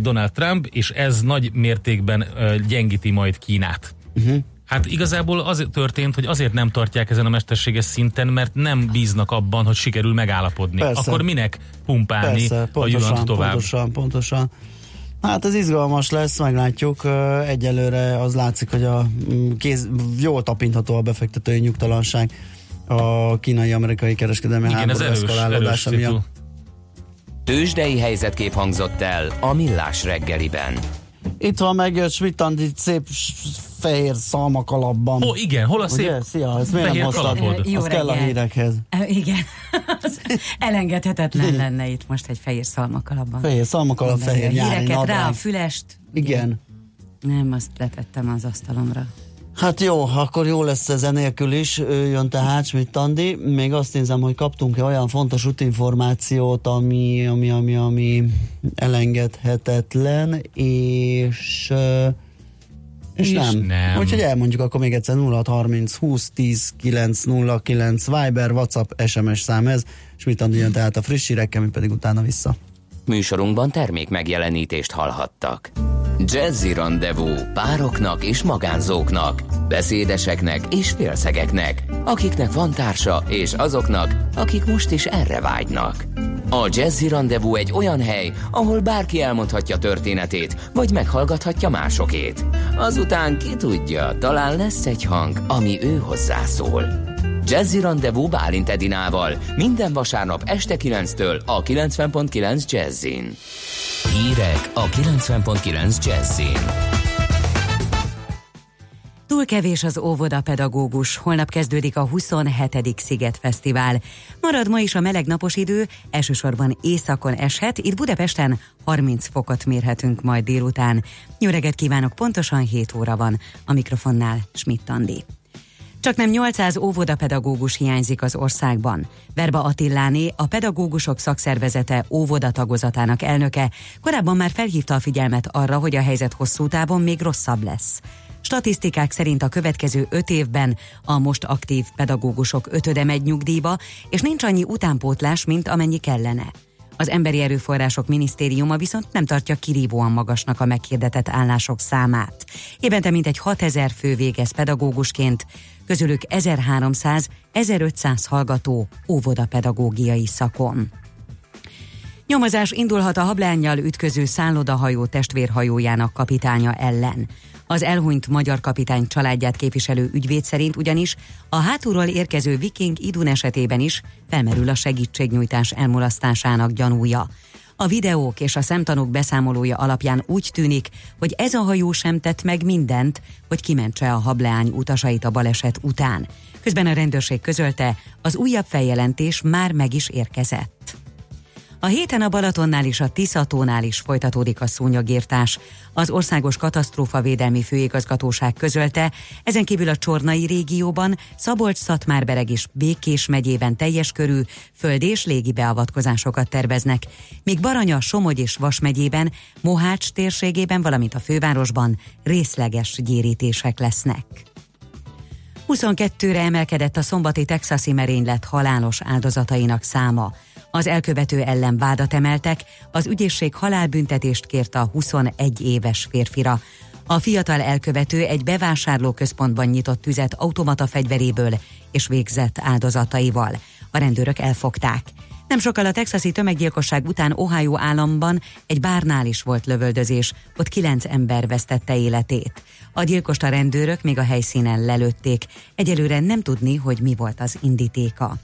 [SPEAKER 4] Donald Trump, és ez nagy mértékben gyengíti majd Kínát.
[SPEAKER 3] Uh-huh.
[SPEAKER 4] Hát igazából az történt, hogy azért nem tartják ezen a mesterséges szinten, mert nem bíznak abban, hogy sikerül megállapodni.
[SPEAKER 3] Persze.
[SPEAKER 4] Akkor minek pumpálni
[SPEAKER 3] Persze,
[SPEAKER 4] a
[SPEAKER 3] pontosan,
[SPEAKER 4] juant tovább?
[SPEAKER 3] pontosan, pontosan. Hát ez izgalmas lesz, meglátjuk. Egyelőre az látszik, hogy a mm, kéz, jól tapintható a befektetői nyugtalanság a kínai-amerikai kereskedelmi
[SPEAKER 4] Igen,
[SPEAKER 3] háború eszkalálódása miatt.
[SPEAKER 1] Tőzsdei helyzetkép hangzott el a Millás reggeliben.
[SPEAKER 3] Itt van megjött Schmidt Andi szép fehér szalmakalapban.
[SPEAKER 4] Ó, igen, hol a szép
[SPEAKER 3] Ugye? Szia, ezt miért nem hoztad?
[SPEAKER 6] Jó
[SPEAKER 3] Az kell a hírekhez.
[SPEAKER 6] Igen. [laughs] Az elengedhetetlen lenne itt most egy fehér szalmakalapban.
[SPEAKER 3] Fehér szalmakalap, fehér
[SPEAKER 6] a
[SPEAKER 3] nyári
[SPEAKER 6] híreket rá a
[SPEAKER 3] nadrág.
[SPEAKER 6] fülest.
[SPEAKER 3] Igen.
[SPEAKER 6] Nem, azt letettem az asztalomra.
[SPEAKER 3] Hát jó, akkor jó lesz ez enélkül is, ő jön tehát Schmidt Andi. Még azt nézem, hogy kaptunk-e olyan fontos útinformációt, ami, ami, ami, ami elengedhetetlen, és És nem.
[SPEAKER 4] nem.
[SPEAKER 3] Úgyhogy elmondjuk akkor még egyszer 0630 20 10 909 Viber, WhatsApp, SMS szám ez. Schmidt Andi jön tehát a friss hírekkel, mi pedig utána vissza.
[SPEAKER 1] Műsorunkban termék megjelenítést hallhattak. Jazzy Rendezvous pároknak és magánzóknak, beszédeseknek és félszegeknek, akiknek van társa és azoknak, akik most is erre vágynak. A Jazzy Rendezvous egy olyan hely, ahol bárki elmondhatja történetét, vagy meghallgathatja másokét. Azután ki tudja, talán lesz egy hang, ami ő hozzászól. Jazzy Rendezvous Bálint Edinával minden vasárnap este 9-től a 90.9 Jazzin. Hírek a 90.9 Jazzin.
[SPEAKER 6] Túl kevés az óvoda pedagógus. Holnap kezdődik a 27. Sziget Fesztivál. Marad ma is a meleg napos idő, elsősorban északon eshet, itt Budapesten 30 fokot mérhetünk majd délután. Jó kívánok, pontosan 7 óra van. A mikrofonnál Schmidt Andi. Csak nem 800 óvodapedagógus hiányzik az országban. Verba Attiláné, a pedagógusok szakszervezete óvoda tagozatának elnöke, korábban már felhívta a figyelmet arra, hogy a helyzet hosszú távon még rosszabb lesz. Statisztikák szerint a következő öt évben a most aktív pedagógusok ötöde megy nyugdíjba, és nincs annyi utánpótlás, mint amennyi kellene. Az Emberi Erőforrások Minisztériuma viszont nem tartja kirívóan magasnak a meghirdetett állások számát. Évente mintegy 6000 fő végez pedagógusként, közülük 1300-1500 hallgató óvodapedagógiai szakon. Nyomozás indulhat a hablányjal ütköző szállodahajó testvérhajójának kapitánya ellen. Az elhunyt magyar kapitány családját képviselő ügyvéd szerint ugyanis a hátulról érkező viking idun esetében is felmerül a segítségnyújtás elmulasztásának gyanúja. A videók és a szemtanúk beszámolója alapján úgy tűnik, hogy ez a hajó sem tett meg mindent, hogy kimentse a hableány utasait a baleset után. Közben a rendőrség közölte, az újabb feljelentés már meg is érkezett. A héten a Balatonnál és a Tiszatónál is folytatódik a szúnyogírtás. Az Országos Katasztrófavédelmi Főigazgatóság közölte, ezen kívül a Csornai régióban, Szabolcs-Szatmárbereg és Békés megyében teljes körű föld és légi beavatkozásokat terveznek, míg Baranya, Somogy és Vas megyében, Mohács térségében, valamint a fővárosban részleges gyérítések lesznek. 22-re emelkedett a szombati texasi merénylet halálos áldozatainak száma. Az elkövető ellen vádat emeltek, az ügyészség halálbüntetést kért a 21 éves férfira. A fiatal elkövető egy bevásárlóközpontban nyitott tüzet automata fegyveréből és végzett áldozataival. A rendőrök elfogták. Nem sokkal a texasi tömeggyilkosság után Ohio államban egy bárnál is volt lövöldözés, ott kilenc ember vesztette életét. A gyilkost a rendőrök még a helyszínen lelőtték. Egyelőre nem tudni, hogy mi volt az indítéka.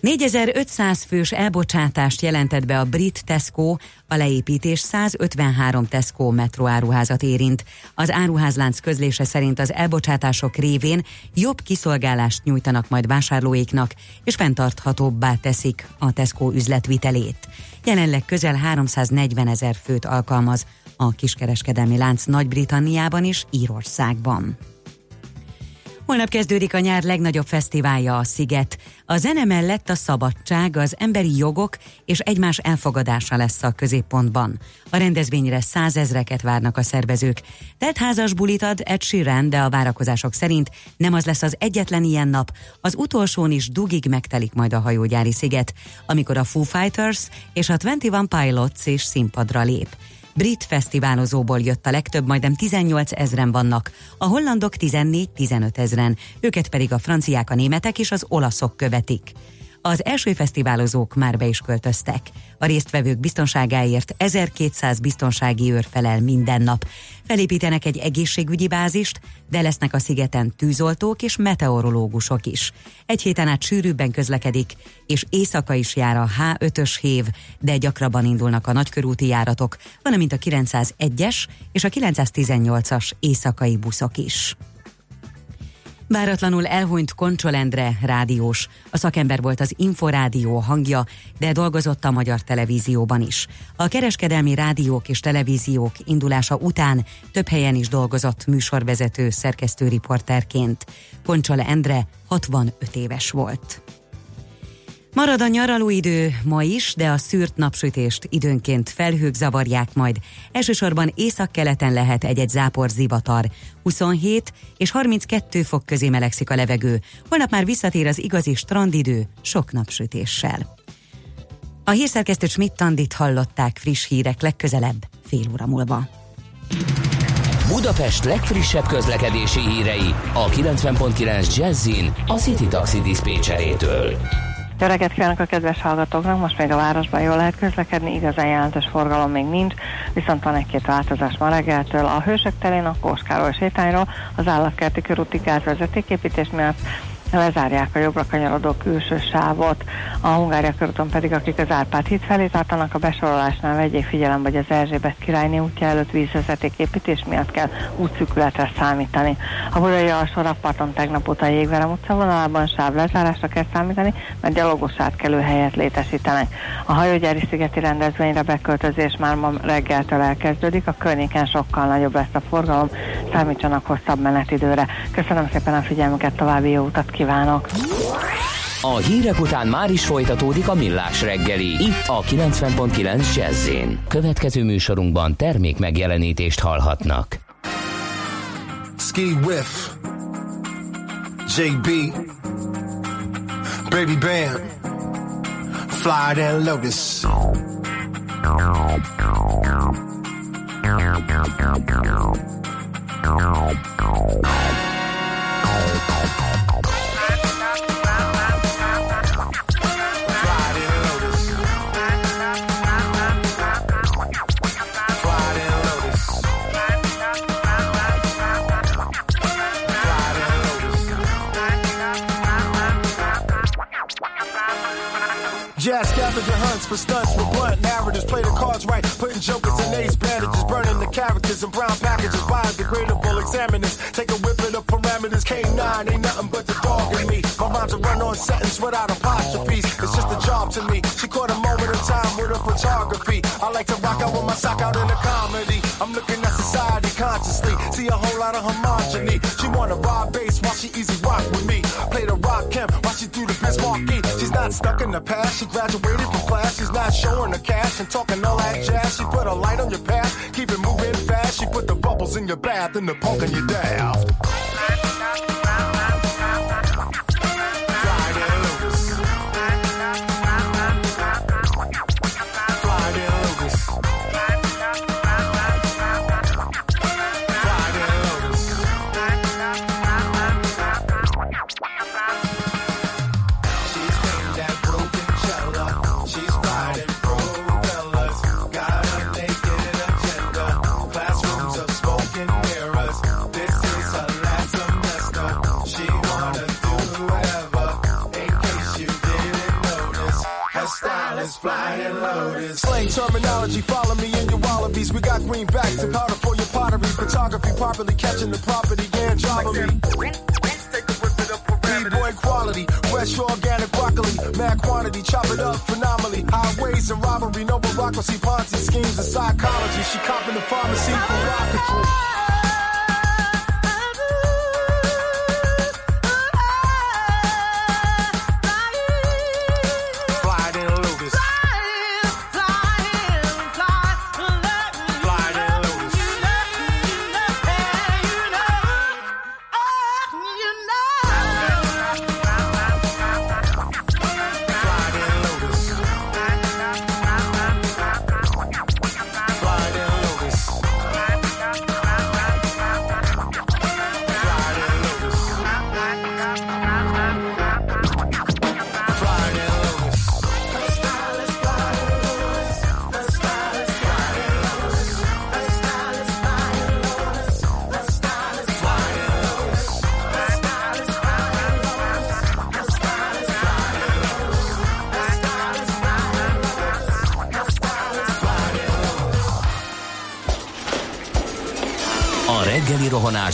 [SPEAKER 6] 4500 fős elbocsátást jelentett be a brit Tesco, a leépítés 153 Tesco metróáruházat érint. Az áruházlánc közlése szerint az elbocsátások révén jobb kiszolgálást nyújtanak majd vásárlóiknak, és fenntarthatóbbá teszik a Tesco üzletvitelét. Jelenleg közel 340 ezer főt alkalmaz a kiskereskedelmi lánc Nagy-Britanniában és Írországban. Holnap kezdődik a nyár legnagyobb fesztiválja a Sziget. A zene mellett a szabadság, az emberi jogok és egymás elfogadása lesz a középpontban. A rendezvényre százezreket várnak a szervezők. Teltházas bulit ad Ed Sheeran, de a várakozások szerint nem az lesz az egyetlen ilyen nap. Az utolsón is dugig megtelik majd a hajógyári sziget, amikor a Foo Fighters és a 21 Pilots és színpadra lép. Brit fesztiválozóból jött a legtöbb, majdnem 18 ezren vannak, a hollandok 14-15 ezren, őket pedig a franciák, a németek és az olaszok követik. Az első fesztiválozók már be is költöztek. A résztvevők biztonságáért 1200 biztonsági őr felel minden nap. Felépítenek egy egészségügyi bázist, de lesznek a szigeten tűzoltók és meteorológusok is. Egy héten át sűrűbben közlekedik, és éjszaka is jár a H5-ös hév, de gyakrabban indulnak a nagykörúti járatok, valamint a 901-es és a 918-as éjszakai buszok is. Váratlanul elhunyt Koncsolendre rádiós. A szakember volt az Inforádió hangja, de dolgozott a magyar televízióban is. A kereskedelmi rádiók és televíziók indulása után több helyen is dolgozott műsorvezető szerkesztő riporterként. Koncsol Endre 65 éves volt. Marad a nyaralóidő ma is, de a szűrt napsütést időnként felhők zavarják majd. Elsősorban északkeleten lehet egy-egy zápor zivatar. 27 és 32 fok közé melegszik a levegő. Holnap már visszatér az igazi strandidő, sok napsütéssel. A hírszerkesztő Schmidt-Tandit hallották friss hírek legközelebb, fél óra múlva.
[SPEAKER 1] Budapest legfrissebb közlekedési hírei a 90.9 Jazzin a City Taxi Dispécsejétől.
[SPEAKER 7] Jó reggelt kívánok a kedves hallgatóknak, most még a városban jól lehet közlekedni, igazán jelentős forgalom még nincs, viszont van egy-két változás ma reggeltől. A Hősök terén a Kóskároly sétányról az állatkerti körúti gázvezetéképítés miatt lezárják a jobbra kanyarodó külső sávot. A Hungária körúton pedig, akik az Árpád híd felé tartanak, a besorolásnál vegyék figyelembe, hogy az Erzsébet királyné útja előtt vízvezeték építés miatt kell útszűkületre számítani. A Budai alsó rakparton tegnap óta a Jégverem utca vonalában sáv lezárásra kell számítani, mert gyalogos átkelő helyet létesítenek. A hajógyári szigeti rendezvényre beköltözés már ma reggeltől elkezdődik, a környéken sokkal nagyobb lesz a forgalom, számítsanak hosszabb menetidőre. Köszönöm szépen a figyelmüket, további jó utat kívánok!
[SPEAKER 1] A hírek után már is folytatódik a millás reggeli, itt a 90.9 jazz Következő műsorunkban termék megjelenítést hallhatnak.
[SPEAKER 8] Ski Whiff, JB, Baby Bam, Fly and Lotus. Hunts for stunts with blunt narratives. Play the cards right, putting jokers in ace bandages, burning the characters in brown packages, biodegradable examiners. Take a whip of the parameters. K9 ain't nothing but the dog in me. My rhymes are run on sentence without apostrophes. It's just a job to me. She caught a moment of time with her photography. I like to rock out with my sock out in a comedy. I'm looking at society consciously. See a whole lot of homogeny. She wanna rob bass while she easy rock with me. Play the rock camp while she do the Biz Marquee. She's not stuck in the past. She graduated from class. She's not showing the cash and talking all that jazz. She put a light on your path. Keep it moving fast. She put the bubbles in your bath and the punk in your daft. Terminology, follow me in your wallabies. We got greenbacks to powder for your pottery. Photography, properly catching the property, jolly me. B-boy quality, fresh organic broccoli, mad quantity, chop it up phenomenally. Highways and robbery, no bureaucracy, Ponzi schemes and psychology. She copping the pharmacy for rocketry.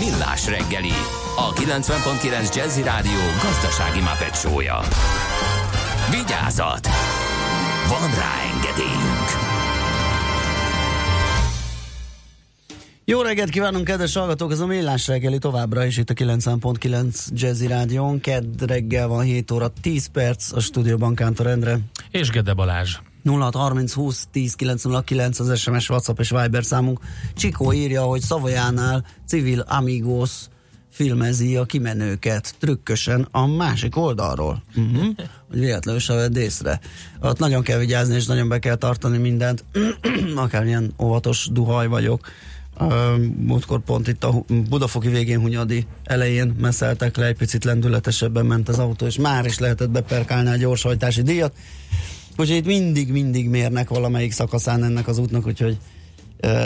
[SPEAKER 1] Millás reggeli, a 90.9 Jazzy Rádió gazdasági mapetsója. Vigyázat! Van rá engedélyünk!
[SPEAKER 3] Jó reggelt kívánunk, kedves hallgatók! Ez a Millás reggeli továbbra is itt a 90.9 Jazzy Rádión. Kedd reggel van 7 óra 10 perc a stúdióban Kántor Endre.
[SPEAKER 4] És Gede Balázs.
[SPEAKER 3] 0630 20 10 909 az SMS, WhatsApp és Viber számunk. Csikó írja, hogy Szavajánál civil amigos filmezi a kimenőket trükkösen a másik oldalról. Uh-huh. Hogy véletlenül se vedd észre. Ott nagyon kell vigyázni, és nagyon be kell tartani mindent. [clears throat] Akármilyen óvatos duhaj vagyok. Uh, múltkor pont itt a Budafoki végén Hunyadi elején messzeltek le, egy picit lendületesebben ment az autó, és már is lehetett beperkálni a gyorshajtási díjat. Úgyhogy itt mindig-mindig mérnek valamelyik szakaszán ennek az útnak, úgyhogy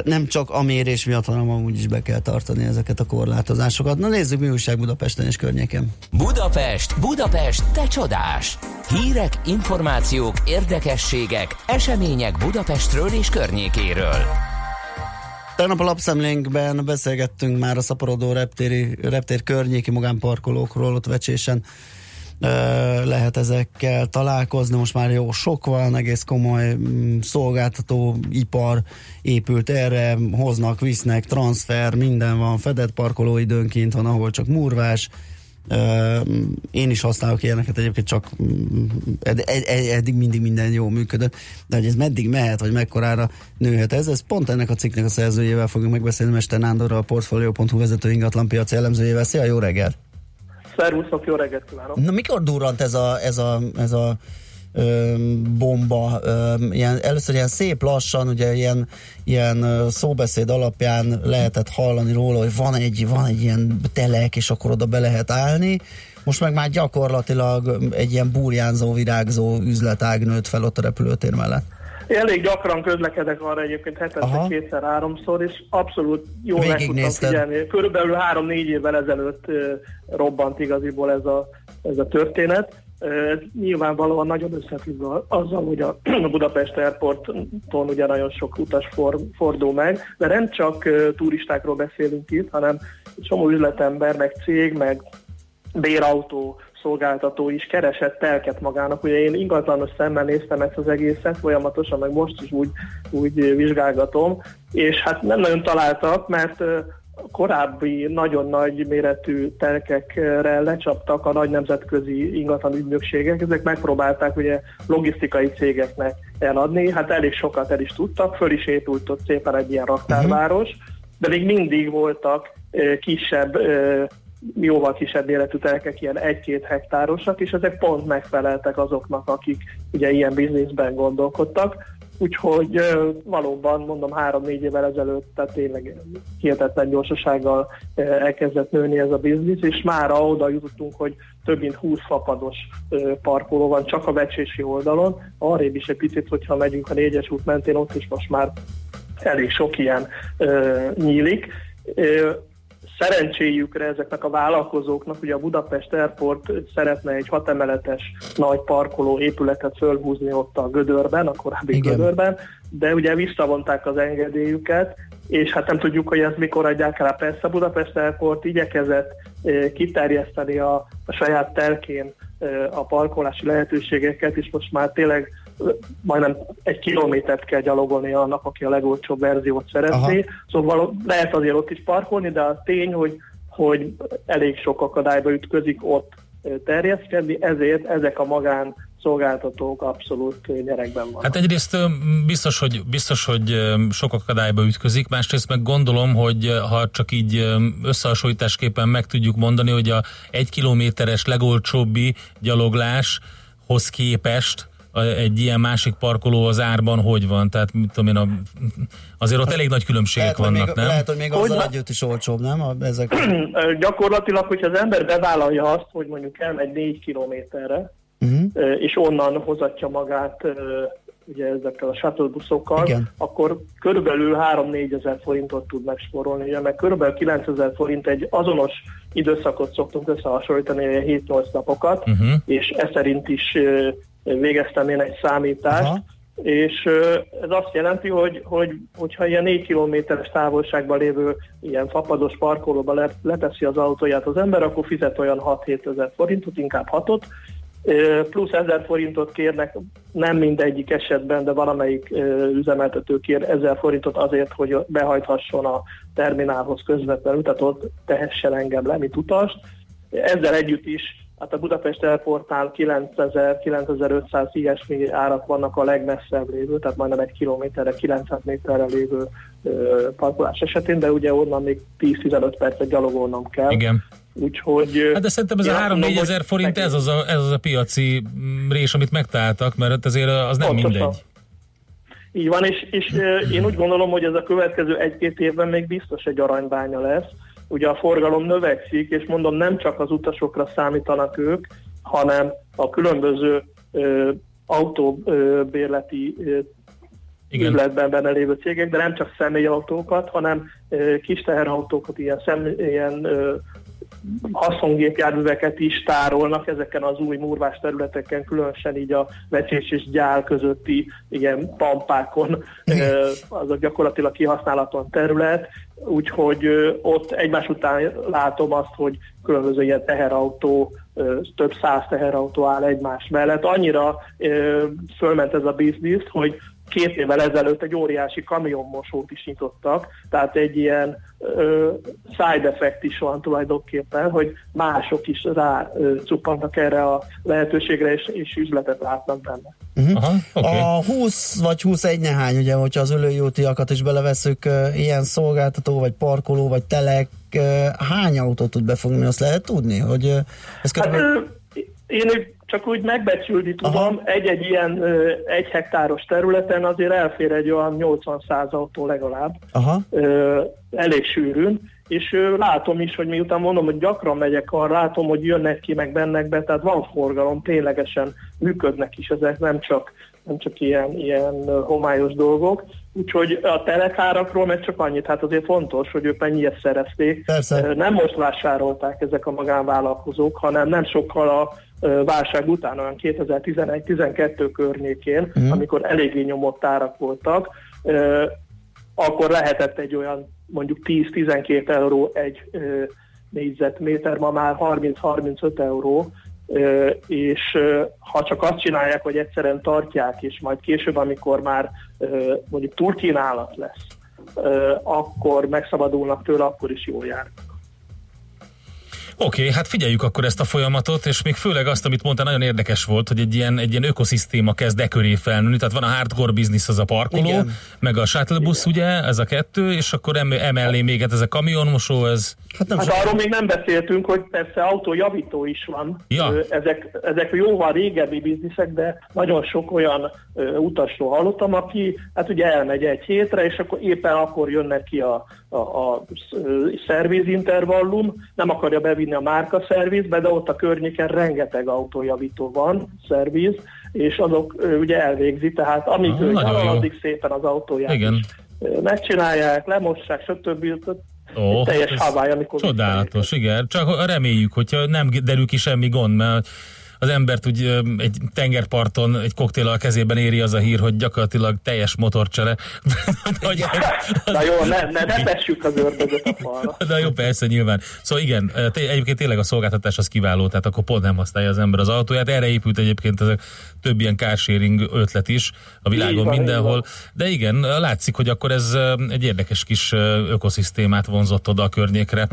[SPEAKER 3] nem csak a mérés miatt, hanem amúgy is be kell tartani ezeket a korlátozásokat. Na nézzük, mi újság Budapesten és környéken.
[SPEAKER 1] Budapest, Budapest, te csodás! Hírek, információk, érdekességek, események Budapestről és környékéről.
[SPEAKER 3] Tegnap a lapszemlénkben beszélgettünk már a szaporodó reptéri, reptér környéki magánparkolókról, ott vecsésen lehet ezekkel találkozni. Most már jó sok van, egész komoly mm, szolgáltató ipar épült erre, hoznak, visznek, transfer, minden van, fedett parkolóidőnként van, ahol csak murvás, Ö, én is használok ilyeneket egyébként, csak mm, ed- ed- ed- eddig mindig minden jó működött, de hogy ez meddig mehet, vagy mekkorára nőhet ez, ez pont ennek a cikknek a szerzőjével fogunk megbeszélni, Mester Nándorral, a Portfolio.hu vezető ingatlanpiaci elemzőjével. Szia, jó reggelt!
[SPEAKER 9] Szervuszok, jó reggelt kívánok!
[SPEAKER 3] Na mikor durrant ez a, ez a, ez a ö, bomba? Ö, ilyen, először ilyen szép lassan, ugye ilyen, ilyen szóbeszéd alapján lehetett hallani róla, hogy van egy, van egy ilyen telek, és akkor oda be lehet állni. Most meg már gyakorlatilag egy ilyen burjánzó, virágzó üzletág nőtt fel ott a repülőtér mellett.
[SPEAKER 9] Elég gyakran közlekedek arra egyébként hetente
[SPEAKER 3] Aha.
[SPEAKER 9] kétszer-háromszor, és abszolút jól meg tudtam figyelni. Körülbelül három-négy évvel ezelőtt robbant igaziból ez a, ez a történet. Ez nyilvánvalóan nagyon összefügg azzal, hogy a [clears throat] Budapest Airporton ugye nagyon sok utas for, fordul meg, de nem csak turistákról beszélünk itt, hanem csomó üzletember, meg cég, meg bérautó szolgáltató is keresett telket magának. Ugye én ingatlanos szemmel néztem ezt az egészet folyamatosan, meg most is úgy, úgy vizsgálgatom, és hát nem nagyon találtak, mert korábbi nagyon nagy méretű telkekre lecsaptak a nagy nemzetközi ingatlan ügynökségek, ezek megpróbálták ugye logisztikai cégeknek eladni, hát elég sokat el is tudtak, föl is épült ott szépen egy ilyen raktárváros, de még mindig voltak kisebb jóval kisebb méretű telkek, ilyen egy-két hektárosak, és ezek pont megfeleltek azoknak, akik ugye ilyen bizniszben gondolkodtak. úgyhogy valóban mondom három-négy évvel ezelőtt, tehát tényleg hihetetlen gyorsasággal elkezdett nőni ez a biznisz, és már oda jutottunk, hogy több mint 20 fapados parkoló van csak a vecsési oldalon, arrébb is egy picit, hogyha megyünk a négyes út mentén, ott is most már elég sok ilyen ö, nyílik. Szerencséjükre ezeknek a vállalkozóknak, ugye a Budapest Airport szeretne egy hatemeletes nagy parkoló épületet fölhúzni ott a Gödörben, a korábbi
[SPEAKER 3] Igen.
[SPEAKER 9] Gödörben, de ugye visszavonták az engedélyüket, és hát nem tudjuk, hogy ez mikor adják el. Persze a Budapest Airport igyekezett eh, kiterjeszteni a, a saját telkén eh, a parkolási lehetőségeket, és most már tényleg majdnem egy kilométert kell gyalogolni annak, aki a legolcsóbb verziót szeretné.
[SPEAKER 3] Aha.
[SPEAKER 9] Szóval lehet azért ott is parkolni, de a tény, hogy, hogy elég sok akadályba ütközik ott terjeszkedni, ezért ezek a magán szolgáltatók abszolút nyerekben vannak.
[SPEAKER 4] Hát egyrészt biztos, hogy, biztos, hogy sok akadályba ütközik, másrészt meg gondolom, hogy ha csak így összehasonlításképpen meg tudjuk mondani, hogy a egy kilométeres legolcsóbbi gyalogláshoz képest egy ilyen másik parkoló az árban hogy van? Tehát mit tudom én, a, azért ott elég nagy különbségek
[SPEAKER 3] Lehet,
[SPEAKER 4] vannak,
[SPEAKER 3] még,
[SPEAKER 4] nem?
[SPEAKER 3] lehet, hogy még
[SPEAKER 9] Hogy
[SPEAKER 3] azzal
[SPEAKER 9] van?
[SPEAKER 3] együtt is olcsóbb, nem? A, ezek... [clears throat]
[SPEAKER 9] Gyakorlatilag, hogyha az ember bevállalja azt, hogy mondjuk elmegy négy kilométerre,
[SPEAKER 3] uh-huh.
[SPEAKER 9] és onnan hozatja magát ugye ezekkel a shuttle buszokkal,
[SPEAKER 3] Igen.
[SPEAKER 9] akkor körülbelül 3-4 ezer forintot tud megspórolni, ugye, meg körülbelül 9 ezer forint egy azonos időszakot szoktunk összehasonlítani, ilyen 7-8 napokat,
[SPEAKER 4] Uh-huh.
[SPEAKER 9] és ez szerint is végeztem én egy számítást,
[SPEAKER 3] Aha.
[SPEAKER 9] és ez azt jelenti, hogy, hogy hogyha ilyen 4 kilométeres távolságban lévő ilyen fapados parkolóba le, leteszi az autóját az ember, akkor fizet olyan 6-7 ezer forintot, inkább 6-ot, Ö, plusz 1000 forintot kérnek, nem mindegyik esetben, de valamelyik üzemeltető kér 1000 forintot azért, hogy behajthasson a terminálhoz közvetlenül, tehát ott tehessen engem le, mint utast. Ezzel együtt is, hát a Budapest Airportnál 9000-9500 ilyesmi árak vannak a legmesszebb lévő, tehát majdnem egy kilométerre, 900 méterre lévő ö, parkolás esetén, de ugye onnan még 10-15 percet gyalogolnom kell.
[SPEAKER 4] Igen.
[SPEAKER 9] Úgyhogy...
[SPEAKER 4] Hát de szerintem ez a
[SPEAKER 9] azt
[SPEAKER 4] 3-4
[SPEAKER 9] mondom,
[SPEAKER 4] ezer forint, ez az, a, ez az a piaci mm, rés, amit megtaláltak, mert azért az nem
[SPEAKER 9] Pontosan.
[SPEAKER 4] mindegy.
[SPEAKER 9] Így van, és, és én úgy gondolom, hogy ez a következő egy-két évben még biztos egy aranybánya lesz. Ugye a forgalom növekszik, és mondom, nem csak az utasokra számítanak ők, hanem a különböző ö, autóbérleti ö,
[SPEAKER 4] Igen.
[SPEAKER 9] üzletben benne lévő cégek, de nem csak személyautókat, hanem ö, kis teherautókat, ilyen, szem, ilyen ö, haszongépjárműveket is tárolnak ezeken az új murvás területeken, különösen így a vecsés és gyál közötti ilyen pampákon, ö, azok gyakorlatilag kihasználatlan terület, úgyhogy ott egymás után látom azt, hogy különböző ilyen teherautó, több száz teherautó áll egymás mellett. Annyira fölment ez a biznisz, hogy két évvel ezelőtt egy óriási kamionmosót is nyitottak, tehát egy ilyen ö, side effect is van tulajdonképpen, hogy mások is rá ö, erre a lehetőségre, és, és üzletet látnak benne.
[SPEAKER 3] Uh-huh.
[SPEAKER 4] Aha, oké.
[SPEAKER 3] A 20 vagy 21 nehány, ugye, hogyha az ülői útiakat is beleveszünk, ilyen szolgáltató, vagy parkoló, vagy telek, hány autót tud befogni, azt lehet tudni? Hogy ez
[SPEAKER 9] Hát
[SPEAKER 3] körülbelül...
[SPEAKER 9] ö, én csak úgy megbecsülni tudom, egy-egy ilyen ö, egy hektáros területen azért elfér egy olyan 80-100 autó legalább,
[SPEAKER 3] Aha.
[SPEAKER 9] ö, elég sűrűn, és ö, látom is, hogy miután mondom, hogy gyakran megyek arra, látom, hogy jönnek ki, meg bennek be, tehát van forgalom, ténylegesen működnek is ezek, nem csak, nem csak ilyen, ilyen homályos dolgok. Úgyhogy a telekárakról meg csak annyit, hát azért fontos, hogy ők mennyire szerezték.
[SPEAKER 3] Persze.
[SPEAKER 9] Nem most vásárolták ezek a magánvállalkozók, hanem nem sokkal a válság után, olyan 2011-12 környékén,
[SPEAKER 3] Mhm.
[SPEAKER 9] amikor eléggé nyomott árak voltak, akkor lehetett egy olyan mondjuk 10-12 euró egy négyzetméter, ma már 30-35 euró, és ha csak azt csinálják, hogy egyszerűen tartják, és majd később, amikor már mondjuk túlkínálat lesz, akkor megszabadulnak tőle, akkor is jól jár.
[SPEAKER 4] Oké, okay, hát figyeljük akkor ezt a folyamatot, és még főleg azt, amit mondta, nagyon érdekes volt, hogy egy ilyen, egy ilyen ökoszisztéma kezd e köré felnőni, tehát van a hardcore business, az a parkoló,
[SPEAKER 3] Igen.
[SPEAKER 4] meg a shuttle busz, ugye, ez a kettő, és akkor em- emellé még hát ez a kamionmosó, ez...
[SPEAKER 3] Hát nem
[SPEAKER 9] Hát
[SPEAKER 3] sok-
[SPEAKER 9] arról még nem beszéltünk, hogy persze autójavító is van.
[SPEAKER 4] Ja.
[SPEAKER 9] Ezek, ezek jóval régebbi bizniszek, de nagyon sok olyan utasról hallottam, aki hát ugye elmegy egy hétre, és akkor éppen akkor jönnek ki a, a, a szervizintervallum, nem akarja bevinni a márka szervizbe, de ott a környéken rengeteg autójavító van, szerviz, és azok ö, ugye elvégzi, tehát amíg
[SPEAKER 4] Ah,
[SPEAKER 9] ő addig szépen az autóját
[SPEAKER 4] Igen.
[SPEAKER 9] is megcsinálják, lemossák, stb.
[SPEAKER 4] Ó,
[SPEAKER 9] teljes
[SPEAKER 4] ez
[SPEAKER 9] havály, amikor
[SPEAKER 4] Csodálatos, igen. Csak reméljük, hogyha nem derül ki semmi gond, mert az embert úgy egy tengerparton egy koktéllal a kezében éri az a hír, hogy gyakorlatilag teljes motorcsere. [laughs] Hogy-
[SPEAKER 9] Na jó, ne, ne, ne tessük az ördögöt a falra. [laughs]
[SPEAKER 4] De jó, persze, nyilván. Szóval igen, egyébként tényleg a szolgáltatás az kiváló, tehát akkor pont nem használja az ember az autóját. Erre épült egyébként ez a több ilyen carsharing ötlet is a
[SPEAKER 9] Így
[SPEAKER 4] világon
[SPEAKER 9] van, így
[SPEAKER 4] mindenhol.
[SPEAKER 9] van.
[SPEAKER 4] De igen, látszik, hogy akkor ez egy érdekes kis ökoszisztémát vonzott oda a környékre.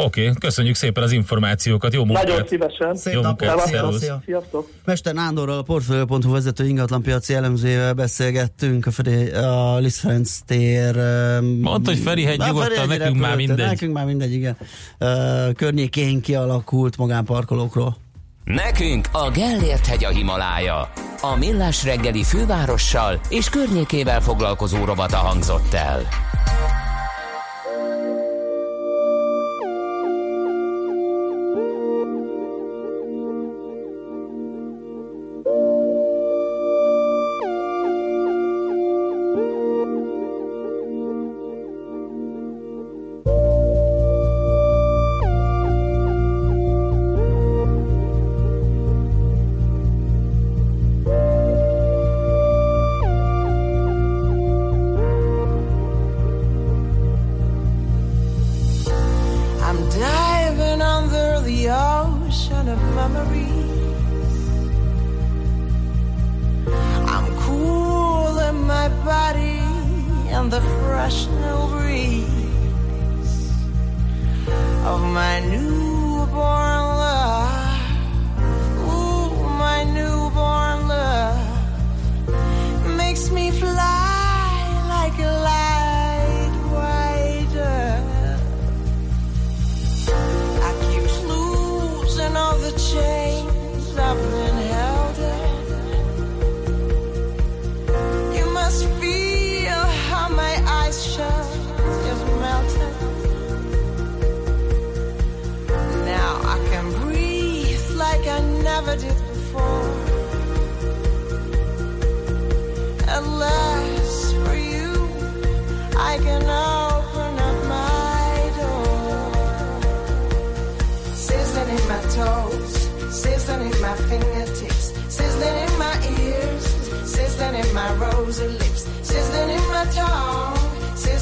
[SPEAKER 4] Oké, okay, köszönjük szépen az információkat, jó munkát!
[SPEAKER 9] Nagyon szívesen.
[SPEAKER 3] Szép
[SPEAKER 4] Jó
[SPEAKER 3] napot,
[SPEAKER 4] munkát,
[SPEAKER 3] szia.
[SPEAKER 9] Sziasztok!
[SPEAKER 3] Mester Nándorral, a Portfolio.hu vezető ingatlanpiaci elemzőjével beszélgettünk a, Feri, a Liszt Ferenc tér.
[SPEAKER 4] Mondta, hogy Ferihegy nyugodtan, nekünk már mindegy.
[SPEAKER 3] Nekünk már mindegy, igen. Uh, környékén kialakult magánparkolókról.
[SPEAKER 1] Nekünk a Gellért hegy a Himalája. A Millás reggeli fővárossal és környékével foglalkozó rovata hangzott el.
[SPEAKER 10] Of memories. I'm cooling my body in the fresh new breeze of my newborn love.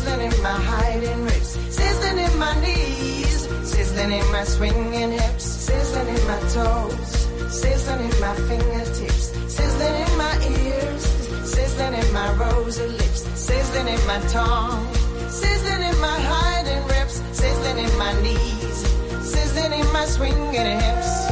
[SPEAKER 10] Sizzling in my hiding ribs, sizzling in my knees, sizzling in my swinging hips, sizzling in my toes, sizzling in my fingertips, sizzling in my ears, sizzling in my rosy lips, sizzling in my tongue, sizzling in my hiding ribs, sizzling in my knees, sizzling in my swinging hips.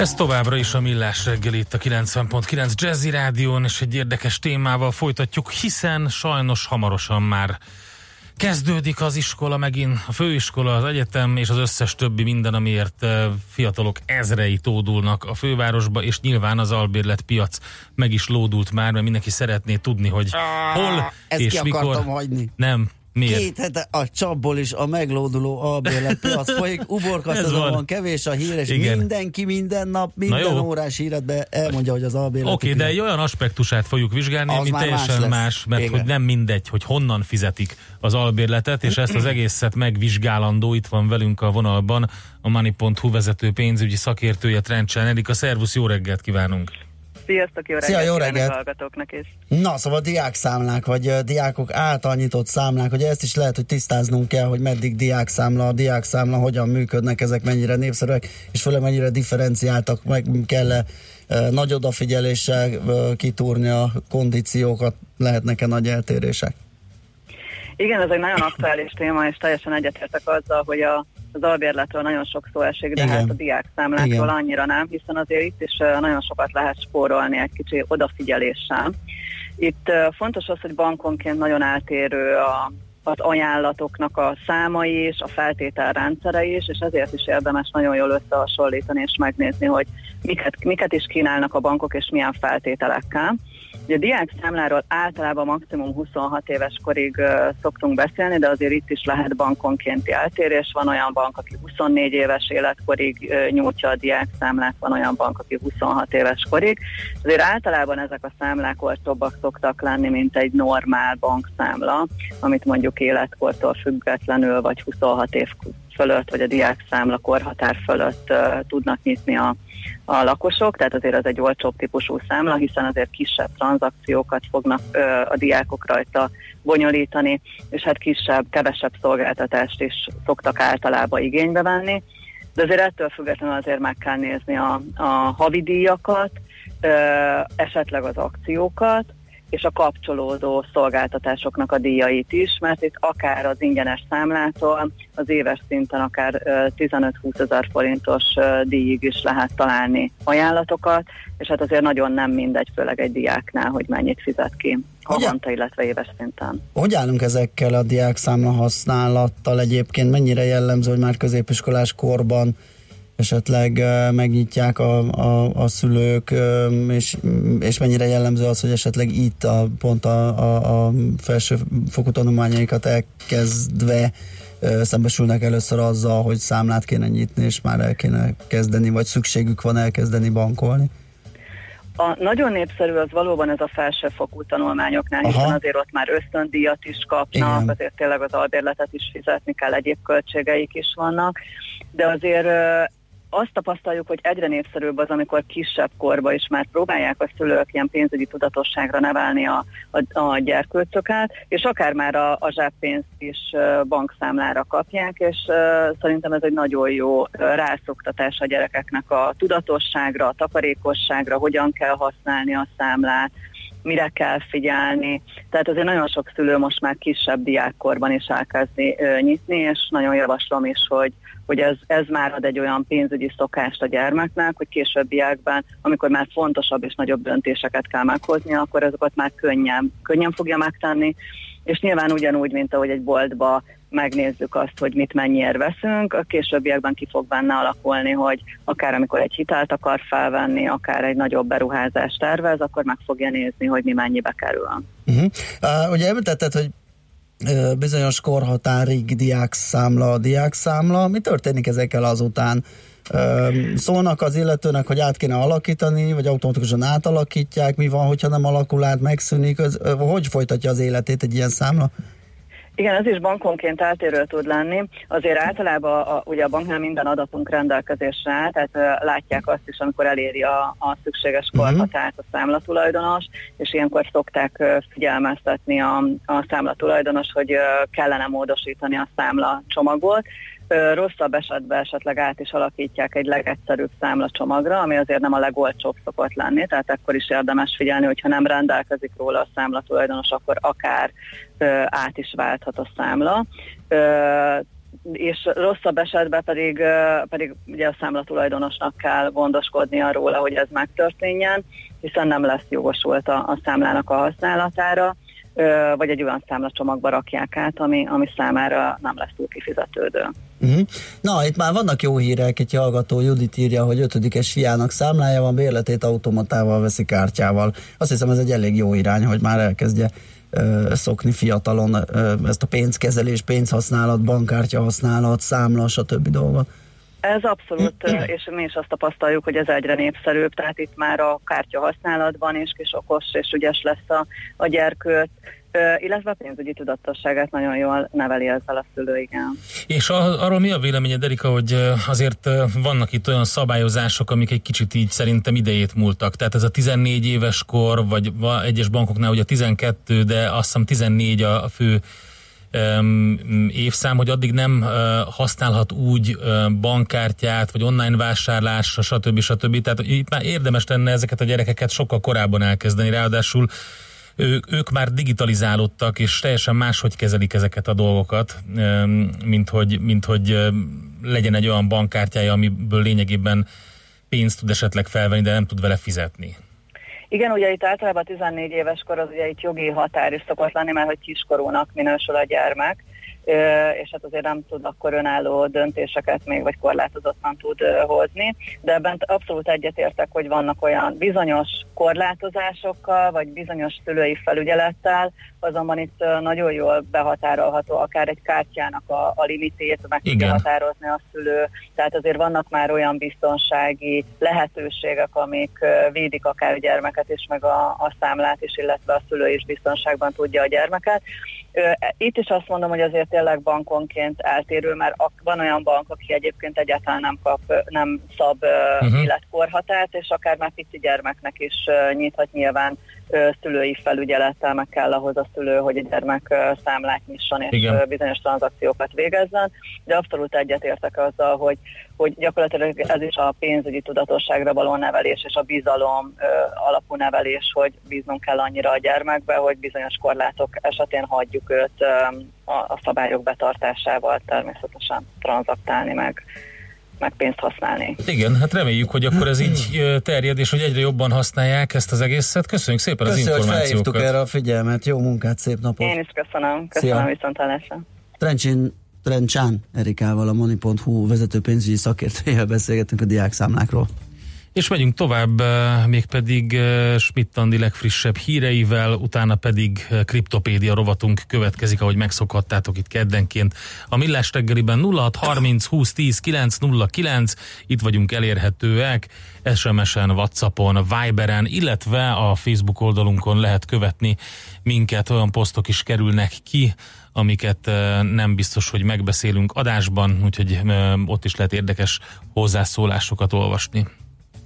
[SPEAKER 4] Ez továbbra is a Millás reggel itt a 90.9 Jazzy Rádión, és egy érdekes témával folytatjuk, hiszen sajnos hamarosan már kezdődik az iskola megint, a főiskola, az egyetem és az összes többi minden, amiért eh, fiatalok ezrei tódulnak a fővárosba, és nyilván az albérlet piac meg is lódult már, mert mindenki szeretné tudni, hogy hol
[SPEAKER 3] Ezt
[SPEAKER 4] és
[SPEAKER 3] ki
[SPEAKER 4] mikor.
[SPEAKER 3] hagyni.
[SPEAKER 4] Nem, miért?
[SPEAKER 3] Két hete a csapból is a meglóduló albérletpiac [laughs] folyik, uborka
[SPEAKER 4] van.
[SPEAKER 3] kevés a hír, és
[SPEAKER 4] Igen.
[SPEAKER 3] mindenki minden nap, minden órás híredbe elmondja, hogy az albérlet.
[SPEAKER 4] Oké, okay, de egy olyan aspektusát fogjuk vizsgálni,
[SPEAKER 3] Az
[SPEAKER 4] ami
[SPEAKER 3] más
[SPEAKER 4] teljesen
[SPEAKER 3] lesz.
[SPEAKER 4] más, mert
[SPEAKER 3] Igen.
[SPEAKER 4] hogy nem mindegy, hogy honnan fizetik az albérletet, és ezt az egészet megvizsgálandó, itt van velünk a vonalban a Money.hu vezető pénzügyi szakértője Trencsán Erika. Szervusz, jó reggelt kívánunk!
[SPEAKER 11] Sziasztok, jó reggelt,
[SPEAKER 3] Szia, jó reggelt.
[SPEAKER 11] hallgatóknak is.
[SPEAKER 3] Na, szóval diákszámlák, vagy ö, diákok által nyitott számlák, hogy ezt is lehet, hogy tisztáznunk kell, hogy meddig diákszámla, a diákszámla, hogyan működnek, ezek mennyire népszerűek, és főleg mennyire differenciáltak, meg kell nagy odafigyeléssel ö, kitúrni a kondíciókat, lehetnek-e nagy eltérések?
[SPEAKER 11] Igen, ez egy nagyon aktuális téma, és teljesen egyetértek azzal, hogy a, az albérletről nagyon sok szó esik, de
[SPEAKER 3] Igen.
[SPEAKER 11] hát a diák számlákról
[SPEAKER 3] Igen.
[SPEAKER 11] annyira nem, hiszen azért itt is nagyon sokat lehet spórolni egy kicsi odafigyeléssel. Itt fontos az, hogy bankonként nagyon eltérő a, az ajánlatoknak a számai is, a feltételrendszere is, és ezért is érdemes nagyon jól összehasonlítani és megnézni, hogy miket, miket is kínálnak a bankok és milyen feltételekkel. Ugye a diák számláról általában maximum 26 éves korig uh, szoktunk beszélni, de azért itt is lehet bankonkénti eltérés. Van olyan bank, aki 24 éves életkorig uh, nyújtja a diák számlát, van olyan bank, aki 26 éves korig. Azért általában ezek a számlák olcsóbbak szoktak lenni, mint egy normál bankszámla, amit mondjuk életkortól függetlenül, vagy 26 év fölött, vagy a diák számla korhatár fölött uh, tudnak nyitni a, a lakosok, tehát azért ez egy olcsóbb típusú számla, hiszen azért kisebb tranzakciókat fognak ö, a diákok rajta bonyolítani, és hát kisebb, kevesebb szolgáltatást is szoktak általában igénybe venni. De azért ettől függetlenül azért meg kell nézni a, a havidíjakat, ö, esetleg az akciókat, és a kapcsolódó szolgáltatásoknak a díjait is, mert itt akár az ingyenes számlától az éves szinten akár ö, 15-20 ezer forintos díjig is lehet találni ajánlatokat, és hát azért nagyon nem mindegy, főleg egy diáknál, hogy mennyit fizet ki havonta, illetve éves szinten.
[SPEAKER 3] Hogy állunk ezekkel a diákszámla használattal egyébként? Mennyire jellemző, hogy már középiskolás korban esetleg megnyitják a, a, a szülők, és, és mennyire jellemző az, hogy esetleg itt a, pont a, a, a felsőfokú tanulmányaikat elkezdve szembesülnek először azzal, hogy számlát kéne nyitni, és már el kéne kezdeni, vagy szükségük van elkezdeni bankolni?
[SPEAKER 11] A nagyon népszerű az valóban ez a felsőfokú tanulmányoknál,
[SPEAKER 3] Aha.
[SPEAKER 11] hiszen azért ott már ösztöndíjat is kapnak,
[SPEAKER 3] Igen.
[SPEAKER 11] azért tényleg az albérletet is fizetni kell, egyéb költségeik is vannak, de azért azt tapasztaljuk, hogy egyre népszerűbb az, amikor kisebb korba is már próbálják a szülők ilyen pénzügyi tudatosságra nevelni a, a, a gyerkőcöket, és akár már a, a zseppénzt is bankszámlára kapják, és ö, szerintem ez egy nagyon jó rászoktatás a gyerekeknek a tudatosságra, a takarékosságra, hogyan kell használni a számlát, mire kell figyelni. Tehát azért nagyon sok szülő most már kisebb diákkorban is elkezdi ö, nyitni, és nagyon javaslom is, hogy, hogy ez, ez már ad egy olyan pénzügyi szokást a gyermeknek, hogy későbbiekben, amikor már fontosabb és nagyobb döntéseket kell meghozni, akkor azokat már könnyen, könnyen fogja megtenni, és nyilván ugyanúgy, mint ahogy egy boltba megnézzük azt, hogy mit mennyiért veszünk, a későbbiekben ki fog benne alakulni, hogy akár amikor egy hitelt akar felvenni, akár egy nagyobb beruházást tervez, akkor meg fogja nézni, hogy mi mennyibe kerül.
[SPEAKER 3] Uh-huh. Uh, ugye említetted, hogy bizonyos korhatárig diákszámla, diákszámla. Mi történik ezekkel azután? Uh, szólnak az illetőnek, hogy át kéne alakítani, vagy automatikusan átalakítják, mi van, hogyha nem alakul át, megszűnik, ez, hogy folytatja az életét egy ilyen számla?
[SPEAKER 11] Igen, ez is bankonként eltérő tud lenni. Azért általában a, ugye a banknál minden adatunk rendelkezésre áll, tehát látják azt is, amikor eléri a, a szükséges korhatárt a számlatulajdonos, és ilyenkor szokták figyelmeztetni a, a számlatulajdonos, hogy kellene módosítani a számla csomagot. Rosszabb esetben esetleg át is alakítják egy legegyszerűbb számlacsomagra, ami azért nem a legolcsóbb szokott lenni, tehát akkor is érdemes figyelni, hogyha nem rendelkezik róla a számlatulajdonos, akkor akár ö, át is válthat a számla. Ö, és rosszabb esetben pedig, pedig ugye a számlatulajdonosnak kell gondoskodnia róla, hogy ez megtörténjen, hiszen nem lesz jogosult a, a számlának a használatára vagy egy olyan számlacsomagba rakják át, ami, ami számára nem lesz túl kifizetődő.
[SPEAKER 3] Uh-huh. Na, itt már vannak jó hírek, egy hallgató Judit írja, hogy ötödikes fiának számlája van, bérletét automatával veszi kártyával. Azt hiszem ez egy elég jó irány, hogy már elkezdje ö, szokni fiatalon ö, ezt a pénzkezelés, pénzhasználat, bankkártya használat, számla, stb. dolgot.
[SPEAKER 11] Ez abszolút, és mi is azt tapasztaljuk, hogy ez egyre népszerűbb, tehát itt már a kártya használatban is kis okos és ügyes lesz a, a gyerkőt, illetve a pénzügyi tudatosságát nagyon jól neveli ezzel a szülő, igen.
[SPEAKER 4] És a, arról mi a véleményed, Erika, hogy azért vannak itt olyan szabályozások, amik egy kicsit így szerintem idejét múltak. Tehát ez a 14 éves kor, vagy egyes bankoknál ugye 12, de azt hiszem 14 a fő évszám, hogy addig nem használhat úgy bankkártyát, vagy online vásárlásra, stb. stb. Tehát itt már érdemes lenne ezeket a gyerekeket sokkal korábban elkezdeni, ráadásul ők már digitalizálódtak, és teljesen máshogy kezelik ezeket a dolgokat, mint hogy, mint hogy legyen egy olyan bankkártyája, amiből lényegében pénzt tud esetleg felvenni, de nem tud vele fizetni.
[SPEAKER 11] Igen, ugye itt általában 14 éves kor az ugye itt jogi határ is szokott lenni, mert hogy kiskorúnak minősül a gyermek, és hát azért nem tud akkor önálló döntéseket még, vagy korlátozottan tud hozni, de ebben abszolút egyetértek, hogy vannak olyan bizonyos korlátozásokkal, vagy bizonyos szülői felügyelettel, azonban itt nagyon jól behatárolható akár egy kártyának a, a limitét, meg tudja határozni a szülő, tehát azért vannak már olyan biztonsági lehetőségek, amik védik akár a gyermeket is, meg a, a számlát is, illetve a szülő is biztonságban tudja a gyermeket. Itt is azt mondom, hogy azért tényleg bankonként eltérő, mert van olyan bank, aki egyébként egyáltalán nem kap, nem szab uh-huh. életkorhatárt, és akár már pici gyermeknek is nyithat nyilván szülői felügyelettel, meg kell ahhoz a szülő, hogy a gyermek számlát nyisson és Igen. bizonyos tranzakciókat végezzen, de abszolút egyetértek azzal, hogy, hogy gyakorlatilag ez is a pénzügyi tudatosságra való nevelés és a bizalom alapú nevelés, hogy bíznunk kell annyira a gyermekbe, hogy bizonyos korlátok esetén hagyjuk őt a, a szabályok betartásával természetesen tranzaktálni meg meg pénzt használni.
[SPEAKER 4] Igen, hát reméljük, hogy akkor ez így terjed, és hogy egyre jobban használják ezt az egészet. Köszönjük szépen
[SPEAKER 3] Köszönjük,
[SPEAKER 4] az információkat.
[SPEAKER 3] Köszönjük, erre a figyelmet, jó munkát, szép napot.
[SPEAKER 11] Én is köszönöm, köszönöm viszontlátásra.
[SPEAKER 3] Trencsin Trencsán Erikával, a Moni.hu vezető pénzügyi szakértőjével beszélgetünk a diákszámlákról.
[SPEAKER 4] És megyünk tovább, eh, mégpedig eh, Schmidt Andi legfrissebb híreivel, utána pedig eh, kriptopédia rovatunk következik, ahogy megszokhattátok itt keddenként. A Millás reggeliben 0630 20 10 909, itt vagyunk elérhetőek, SMS-en, Whatsappon, Viberen, illetve a Facebook oldalunkon lehet követni minket, olyan posztok is kerülnek ki, amiket nem biztos, hogy megbeszélünk adásban, úgyhogy ott is lehet érdekes hozzászólásokat olvasni.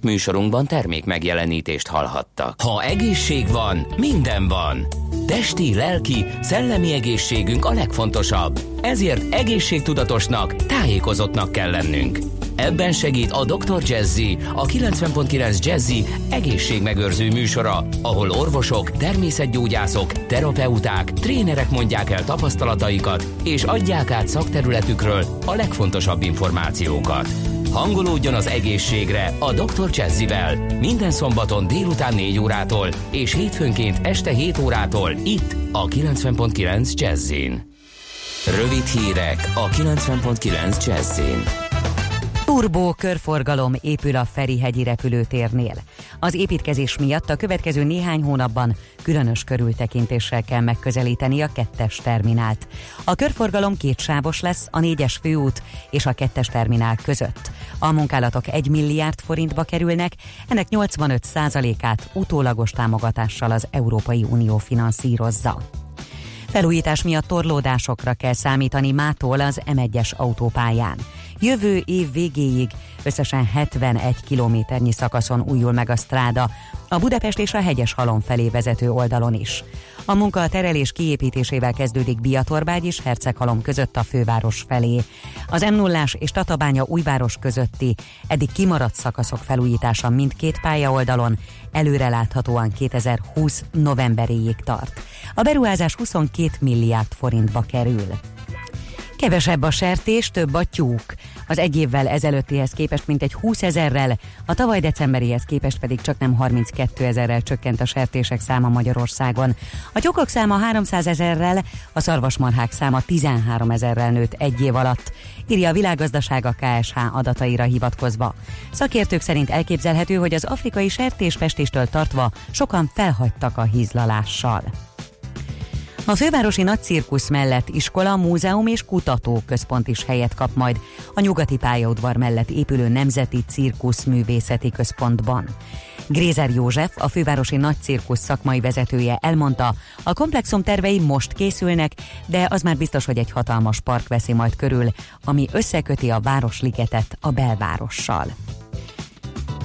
[SPEAKER 1] Műsorunkban termék megjelenítést hallhattak. Ha egészség van, minden van. Testi, lelki, szellemi egészségünk a legfontosabb. Ezért egészségtudatosnak, tájékozottnak kell lennünk. Ebben segít a Dr. Jazzy, a 90.9 Jazzy egészségmegőrző műsora, ahol orvosok, természetgyógyászok, terapeuták, trénerek mondják el tapasztalataikat, és adják át szakterületükről a legfontosabb információkat. Hangolódjon az egészségre a Dr. Jazzivel minden szombaton délután 4 órától és hétfőnként este 7 órától itt a 90.9 Jazzin. Rövid hírek a 90.9 Jazzin.
[SPEAKER 6] Turbó körforgalom épül a Ferihegyi repülőtérnél. Az építkezés miatt a következő néhány hónapban különös körültekintéssel kell megközelíteni a kettes terminált. A körforgalom kétsávos lesz a négyes főút és a kettes terminál között. A munkálatok 1 milliárd forintba kerülnek, ennek 85%-át utólagos támogatással az Európai Unió finanszírozza. Felújítás miatt torlódásokra kell számítani mától az M1-es autópályán. Jövő év végéig összesen 71 kilométernyi szakaszon újul meg a stráda, a Budapest és a hegyes halom felé vezető oldalon is. A munka a terelés kiépítésével kezdődik Biatorbágy és Herceghalom között a főváros felé. Az m 0 és Tatabánya újváros közötti eddig kimaradt szakaszok felújítása mindkét pálya oldalon előreláthatóan 2020 novemberéig tart. A beruházás 22 milliárd forintba kerül. Kevesebb a sertés, több a tyúk. Az egy évvel ezelőttihez képest mintegy 20 ezerrel, a tavaly decemberihez képest pedig csak nem 32 ezerrel csökkent a sertések száma Magyarországon. A tyúkok száma 300 ezerrel, a szarvasmarhák száma 13 ezerrel nőtt egy év alatt, írja a világgazdaság a KSH adataira hivatkozva. Szakértők szerint elképzelhető, hogy az afrikai sertéspestéstől tartva sokan felhagytak a hízlalással. A fővárosi nagycirkusz mellett iskola, múzeum és kutatóközpont is helyet kap majd a nyugati pályaudvar mellett épülő Nemzeti Cirkusz Művészeti Központban. Grézer József, a fővárosi nagycirkusz szakmai vezetője elmondta, a komplexum tervei most készülnek, de az már biztos, hogy egy hatalmas park veszi majd körül, ami összeköti a Városligetet a belvárossal.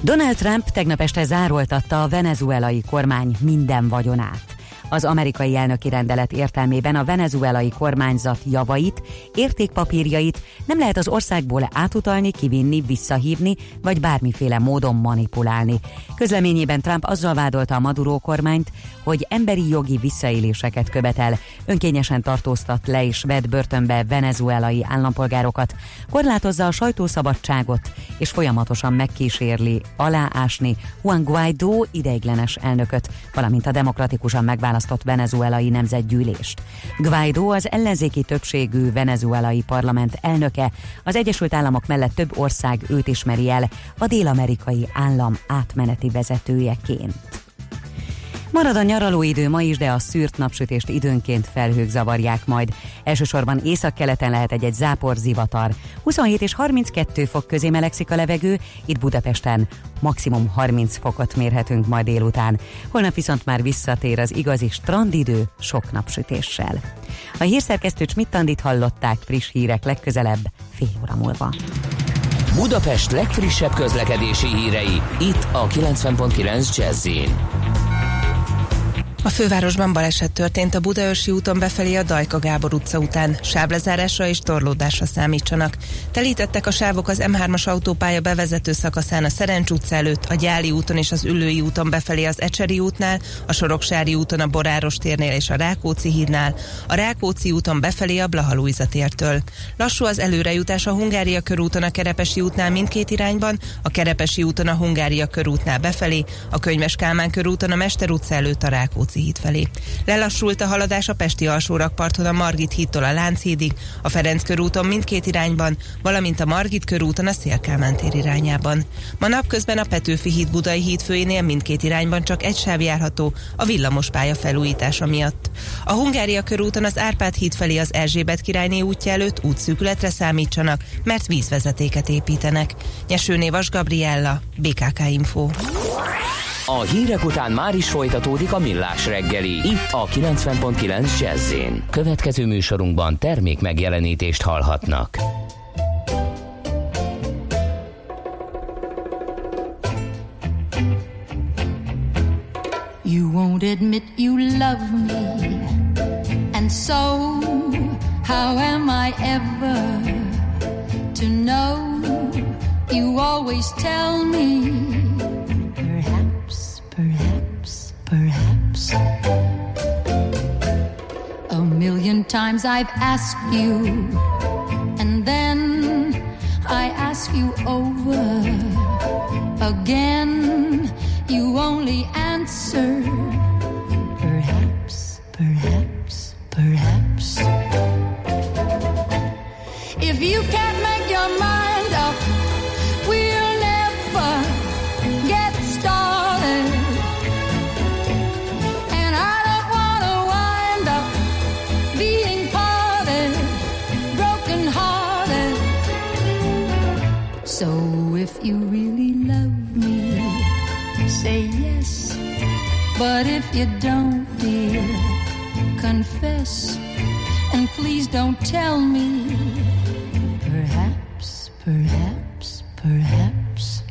[SPEAKER 6] Donald Trump tegnap este zároltatta a venezuelai kormány minden vagyonát. Az amerikai elnöki rendelet értelmében a venezuelai kormányzat javait, értékpapírjait nem lehet az országból átutalni, kivinni, visszahívni, vagy bármiféle módon manipulálni. Közleményében Trump azzal vádolta a Maduro kormányt, hogy emberi jogi visszaéléseket követel, önkényesen tartóztat le és vet börtönbe venezuelai állampolgárokat, korlátozza a sajtószabadságot, és folyamatosan megkísérli aláásni Juan Guaidó ideiglenes elnököt, valamint a demokratikusan megválasztott venezuelai nemzetgyűlést. Guaidó az ellenzéki többségű venezuelai parlament elnöke, az Egyesült Államok mellett több ország őt ismeri el a dél-amerikai állam átmeneti vezetőjeként. Marad a nyaralóidő ma is, de a szűrt napsütést időnként felhők zavarják majd. Elsősorban északkeleten lehet egy-egy zápor zivatar. 27 és 32 fok közé melegszik a levegő, itt Budapesten maximum 30 fokot mérhetünk majd délután. Holnap viszont már visszatér az igazi strandidő sok napsütéssel. A hírszerkesztő Csmittandit hallották friss hírek legközelebb fél óra múlva.
[SPEAKER 1] Budapest legfrissebb közlekedési hírei itt a 90.9 Jazzin.
[SPEAKER 12] A fővárosban baleset történt a Budaörsi úton befelé a Dajka Gábor utca után. Sávlezárásra és torlódásra számítsanak. Telítettek a sávok az M3-as autópálya bevezető szakaszán a Szerencs utca előtt, a Gyáli úton és az Ülői úton befelé az Ecseri útnál, a Soroksári úton a Boráros térnél és a Rákóczi hídnál, a Rákóczi úton befelé a Blahalújza tértől. Lassú az előrejutás a Hungária körúton a Kerepesi útnál mindkét irányban, a Kerepesi úton a Hungária körútnál befelé, a Könyves Kálmán körúton a Mester utca előtt a Rákóczi Rákóczi híd felé. Lelassult a haladás a Pesti alsórakparton a Margit hídtól a Lánchídig, a Ferenc körúton mindkét irányban, valamint a Margit körúton a Szélkámán tér irányában. Ma napközben a Petőfi híd Budai híd főjénél mindkét irányban csak egy sáv járható a villamos pálya felújítása miatt. A Hungária körúton az Árpád híd felé az Erzsébet királyné útja előtt útszűkületre számítsanak, mert vízvezetéket építenek. Nyesőné Vas Gabriella, BKK Info.
[SPEAKER 1] A hírek után már is folytatódik a millás reggeli, itt a 90.9 jazz Következő műsorunkban termék megjelenítést hallhatnak.
[SPEAKER 13] You won't admit you love me, and so how am I ever to know? always tell me. Perhaps. A million times I've asked you, and then I ask you over again. You only answer. Perhaps, perhaps, perhaps. If you can't make your mind But if you don't, dear, confess. And please don't tell me. Perhaps, perhaps, perhaps.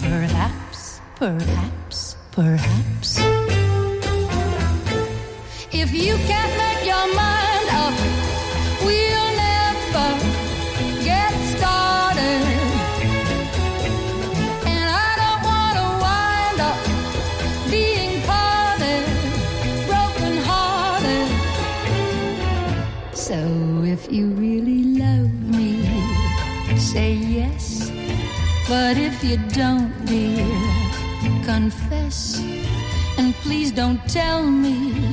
[SPEAKER 13] Perhaps, perhaps, perhaps. If you can't make your mind up, we'll never get started. And I don't want to wind up being parted, broken hearted. So if you really love me, say yes. But if you don't, dear, confess. And please don't tell me.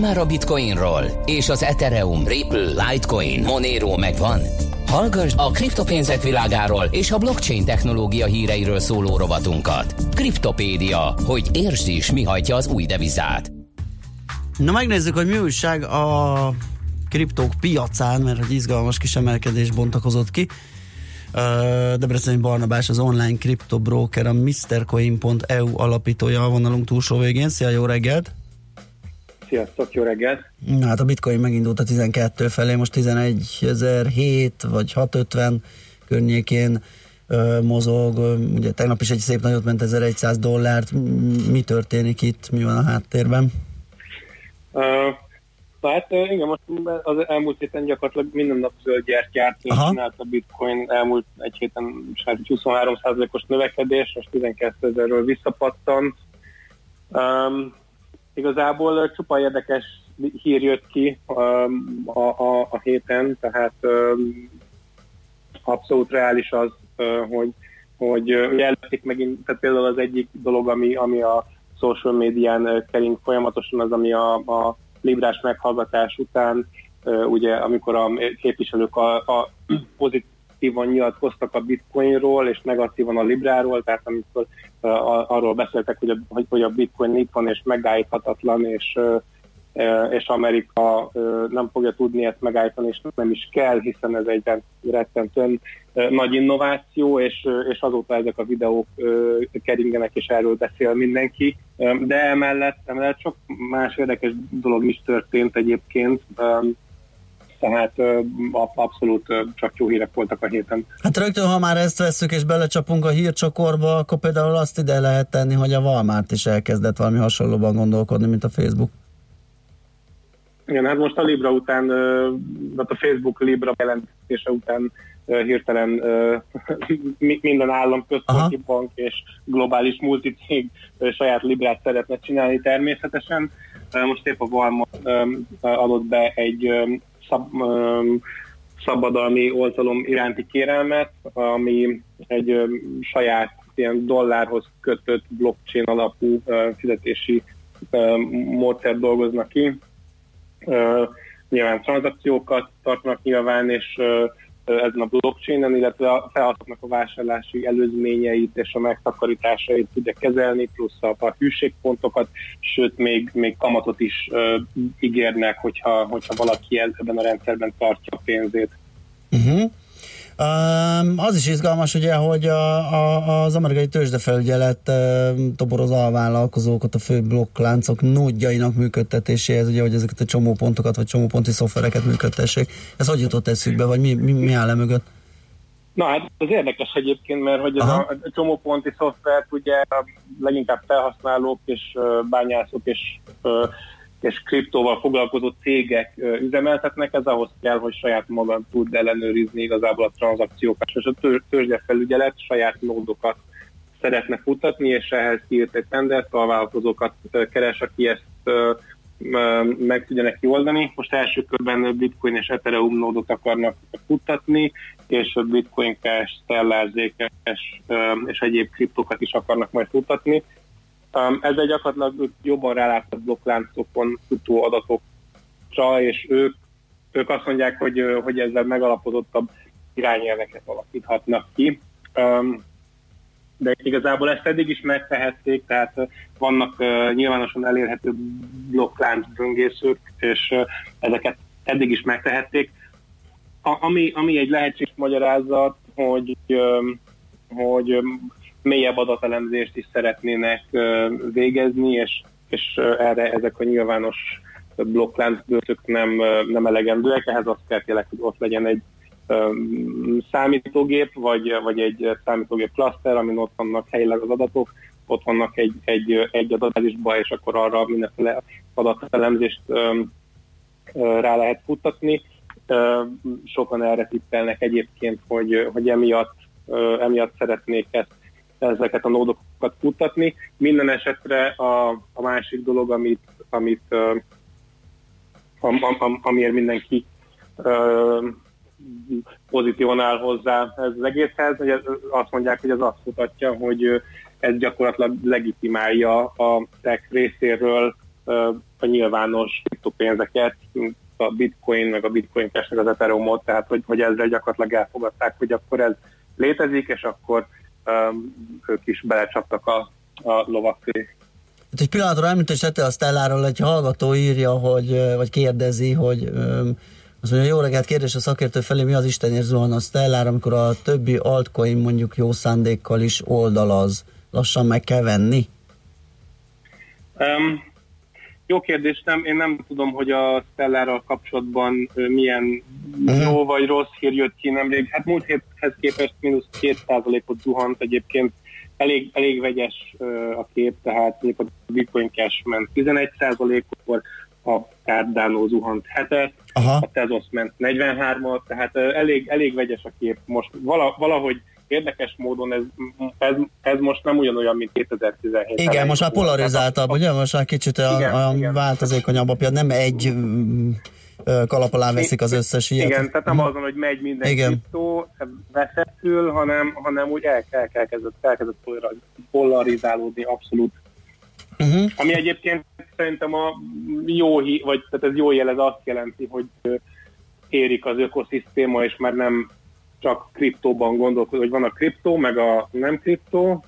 [SPEAKER 1] Már a Bitcoinról? És az Ethereum, Ripple, Litecoin, Monero megvan? Hallgass a kriptopénzek világáról és a blockchain technológia híreiről szóló rovatunkat. Kriptopédia, hogy értsd is, mi hajtja az új devizát.
[SPEAKER 3] Na megnézzük, hogy mi újság a kriptók piacán, mert hogy izgalmas kis emelkedés bontakozott ki. Ö, Debreceni Barnabás az online kriptobroker, a MrCoin.eu alapítója a vonalunk túlsó végén. Szia, jó reggelt!
[SPEAKER 14] Sziasztok, jó reggelt!
[SPEAKER 3] Na, hát a bitcoin megindult a 12 felé, most 11.007 vagy 650 környékén ö, mozog, ugye tegnap is egy szép nagyot ment 1100 dollárt, mi történik itt, mi van a háttérben?
[SPEAKER 14] Uh, hát igen, most az elmúlt héten gyakorlatilag minden nap zöld gyertyát csinált a bitcoin, elmúlt egy héten hát 23%-os növekedés, most 12 ezerről visszapattant. Um, igazából csupa érdekes hír jött ki um, a, a, a héten, tehát um, abszolút reális az, uh, hogy, hogy előtték megint, tehát például az egyik dolog, ami, ami a social médián kering folyamatosan, az, ami a, a Librás meghallgatás után, ugye amikor a képviselők a, a pozitívan nyilatkoztak a bitcoinról, és negatívan a Libráról, tehát amikor uh, arról beszéltek, hogy a, hogy, hogy a bitcoin itt van, és megállíthatatlan, és uh, és Amerika nem fogja tudni ezt megállítani, és nem is kell, hiszen ez egy rettentően nagy innováció, és, és azóta ezek a videók keringenek, és erről beszél mindenki. De emellett, emellett sok más érdekes dolog is történt egyébként, tehát abszolút csak jó hírek voltak a héten.
[SPEAKER 3] Hát rögtön, ha már ezt vesszük és belecsapunk a hírcsokorba, akkor például azt ide lehet tenni, hogy a Walmart is elkezdett valami hasonlóban gondolkodni, mint a Facebook.
[SPEAKER 14] Igen, hát most a Libra után, hát a Facebook Libra jelentése után hirtelen [laughs] minden állam, központi Aha. bank és globális multicég saját Librát szeretne csinálni természetesen. Most épp a Walmart adott be egy szab, szabadalmi oltalom iránti kérelmet, ami egy saját ilyen dollárhoz kötött blockchain alapú fizetési módszert dolgoznak ki, nyilván tranzakciókat tartnak nyilván, és ezen a blockchainen, illetve a felhasználóknak a vásárlási előzményeit és a megtakarításait tudja kezelni, plusz a, hűségpontokat, sőt még, még kamatot is ö, ígérnek, hogyha, hogyha valaki ebben a rendszerben tartja a pénzét.
[SPEAKER 3] Uh-huh. Az is izgalmas, ugye, hogy a, a, az amerikai tőzsdefelügyelet toboroz alvállalkozókat a fő blokkláncok nódjainak működtetéséhez, ugye, hogy ezeket a csomópontokat vagy csomóponti szoftvereket működtessék. Ez hogy jutott eszükbe, vagy mi, mi, mi áll e mögött?
[SPEAKER 14] Na hát ez érdekes egyébként, mert hogy ez
[SPEAKER 3] Aha.
[SPEAKER 14] a, a csomóponti szoftvert ugye leginkább felhasználók és bányászok és, és kriptóval foglalkozó cégek üzemeltetnek, ez ahhoz kell, hogy saját maga tud ellenőrizni igazából a tranzakciókat, és a tő- tőzsdefelügyelet saját nódokat szeretne futatni, és ehhez kiírt egy tendert, a vállalkozókat keres, aki ezt meg tudja neki oldani. Most első körben Bitcoin és Ethereum nódot akarnak futtatni, és Bitcoin Cash, Stellar, Zcash és egyéb kriptokat is akarnak majd futtatni. Um, ezzel gyakorlatilag jobban rálátnak blokkláncokon futó adatokra, és ők, ők azt mondják, hogy, hogy ezzel megalapozottabb irányelveket alakíthatnak ki. Um, de igazából ezt eddig is megtehették, tehát vannak uh, nyilvánosan elérhető blokklánc böngészők, és uh, ezeket eddig is megtehették. A, ami, ami egy lehetséges magyarázat, hogy, öm, hogy mélyebb adatelemzést is szeretnének végezni, és, és erre ezek a nyilvános blokkláncbőtök nem, nem elegendőek, ehhez azt kell tényleg, hogy ott legyen egy számítógép, vagy, vagy egy számítógép klaszter, amin ott vannak helyileg az adatok, ott vannak egy, egy, egy adatbázisba, és akkor arra mindenféle adatelemzést ö, rá lehet futtatni. Sokan erre tippelnek egyébként, hogy, hogy emiatt, emiatt szeretnék ezt, ezeket a nódokat futtatni. Minden esetre a, a másik dolog, amit, amit am, am, am, amiért mindenki pozitívan áll hozzá ez az egészhez, hogy ez, azt mondják, hogy ez azt mutatja, hogy ez gyakorlatilag legitimálja a tech részéről a nyilvános kriptopénzeket, a bitcoin, meg a bitcoin cash, meg az ethereum tehát hogy, hogy ezzel gyakorlatilag elfogadták, hogy akkor ez létezik, és akkor ők is belecsaptak a, a lovak közé.
[SPEAKER 3] Hát egy pillanatra említést tette a Stelláról, egy hallgató írja, hogy, vagy kérdezi, hogy azt mondja, jó reggelt kérdés a szakértő felé, mi az Istenért zuhan a Stellár, amikor a többi altcoin mondjuk jó szándékkal is oldalaz. Lassan meg kell venni?
[SPEAKER 14] Um, jó kérdés, nem, én nem tudom, hogy a Stellárral kapcsolatban milyen jó vagy rossz hír jött ki nemrég. Hát múlt héthez képest mínusz 2%-ot zuhant egyébként. Elég, elég vegyes a kép, tehát a Bitcoin Cash ment 11%-kor, a Cardano zuhant 7 a Tezos ment 43-at, tehát elég, elég vegyes a kép. Most vala, valahogy érdekes módon ez, ez, ez most nem ugyanolyan, mint 2017
[SPEAKER 3] Igen, most már polarizáltabb, ugye? Most már kicsit olyan,
[SPEAKER 14] Igen,
[SPEAKER 3] olyan
[SPEAKER 14] igen.
[SPEAKER 3] változékonyabb a piac, nem egy mm, kalap alá veszik az összes ilyet.
[SPEAKER 14] Igen, tehát nem azon, hogy megy minden
[SPEAKER 3] Igen.
[SPEAKER 14] kriptó, veszettül, hanem, hanem úgy el, el, elkezdett, elkezdett polariz- polarizálódni abszolút.
[SPEAKER 3] Uh-huh.
[SPEAKER 14] Ami egyébként szerintem a jó, hí- vagy tehát ez jó jel, ez azt jelenti, hogy érik az ökoszisztéma, és már nem csak kriptóban gondolkodik, hogy van a kriptó, meg a nem kriptó,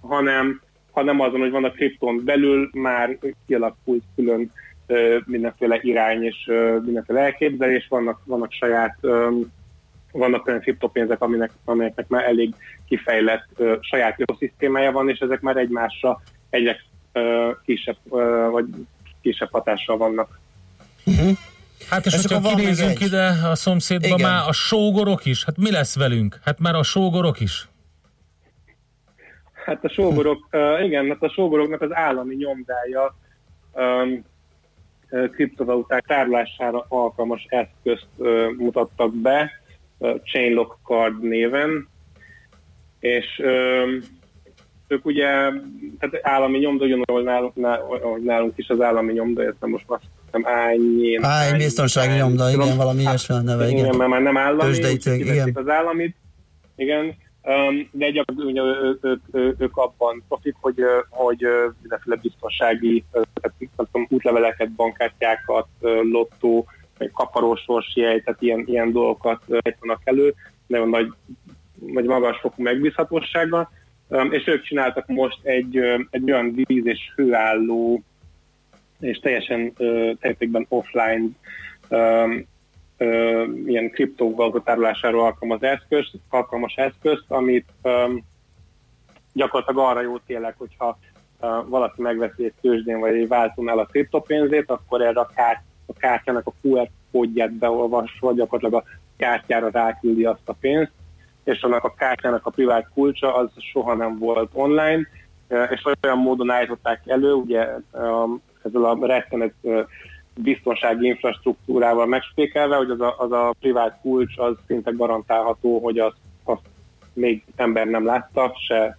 [SPEAKER 14] hanem, hanem azon, hogy van a kriptón belül már kialakult külön mindenféle irány és mindenféle elképzelés, vannak, vannak saját vannak olyan kriptopénzek, aminek, amelyeknek már elég kifejlett ö, saját ökoszisztémája van, és ezek már egymásra egyre kisebb, ö, vagy kisebb hatással vannak.
[SPEAKER 4] Hát és,
[SPEAKER 14] És
[SPEAKER 4] hogyha
[SPEAKER 14] akkor van még
[SPEAKER 4] kinézünk ide a szomszédba,
[SPEAKER 14] Igen.
[SPEAKER 4] már a sógorok is, hát mi lesz velünk? Hát már a sógorok is.
[SPEAKER 14] Hát a sógorok, uh, igen, hát a sógoroknak az állami nyomdája um, kriptovaluták tárolására alkalmas eszközt uh, mutattak be, uh, Chainlock Card néven, és um, ők ugye, tehát állami nyomda, ugyanúgy nálunk, nálunk, ahogy nálunk is az állami nyomda, ezt nem most azt hiszem ányén.
[SPEAKER 3] Á, egy biztonsági nyomda, igen, valami ilyesmi a neve, igen.
[SPEAKER 14] Igen, mert már nem állami,
[SPEAKER 3] Tőzsdei
[SPEAKER 14] úgyhogy
[SPEAKER 3] cég,
[SPEAKER 14] kiveszik
[SPEAKER 3] igen.
[SPEAKER 14] az államit, igen, um, de gyakorlatilag ugye, ő- ők, ők, ők abban profik, hogy, hogy mindenféle biztonsági tehát, nem tudom, útleveleket, bankkártyákat, lottó vagy kaparós sorsjegy, tehát ilyen, ilyen dolgokat ejtenek elő, nagyon nagy, nagy magas fokú megbízhatósággal, Um, és ők csináltak most egy, egy olyan víz és hőálló és teljesen teljesen offline ilyen kriptovaluta tárolására alkalmaz eszköz, alkalmas eszközt, amit gyakorlatilag arra jó tényleg, hogyha valaki megveszi egy tőzsdén vagy egy váltónál a kriptopénzét, akkor erre a, kárt, a kártyának a QR kódját beolvasva gyakorlatilag a kártyára ráküldi azt a pénzt, és annak a kártyának a privát kulcsa az soha nem volt online, és olyan módon állították elő, ugye ezzel a rettenet biztonsági infrastruktúrával megspékelve, hogy az a, az a privát kulcs az szinte garantálható, hogy azt, azt még ember nem látta, se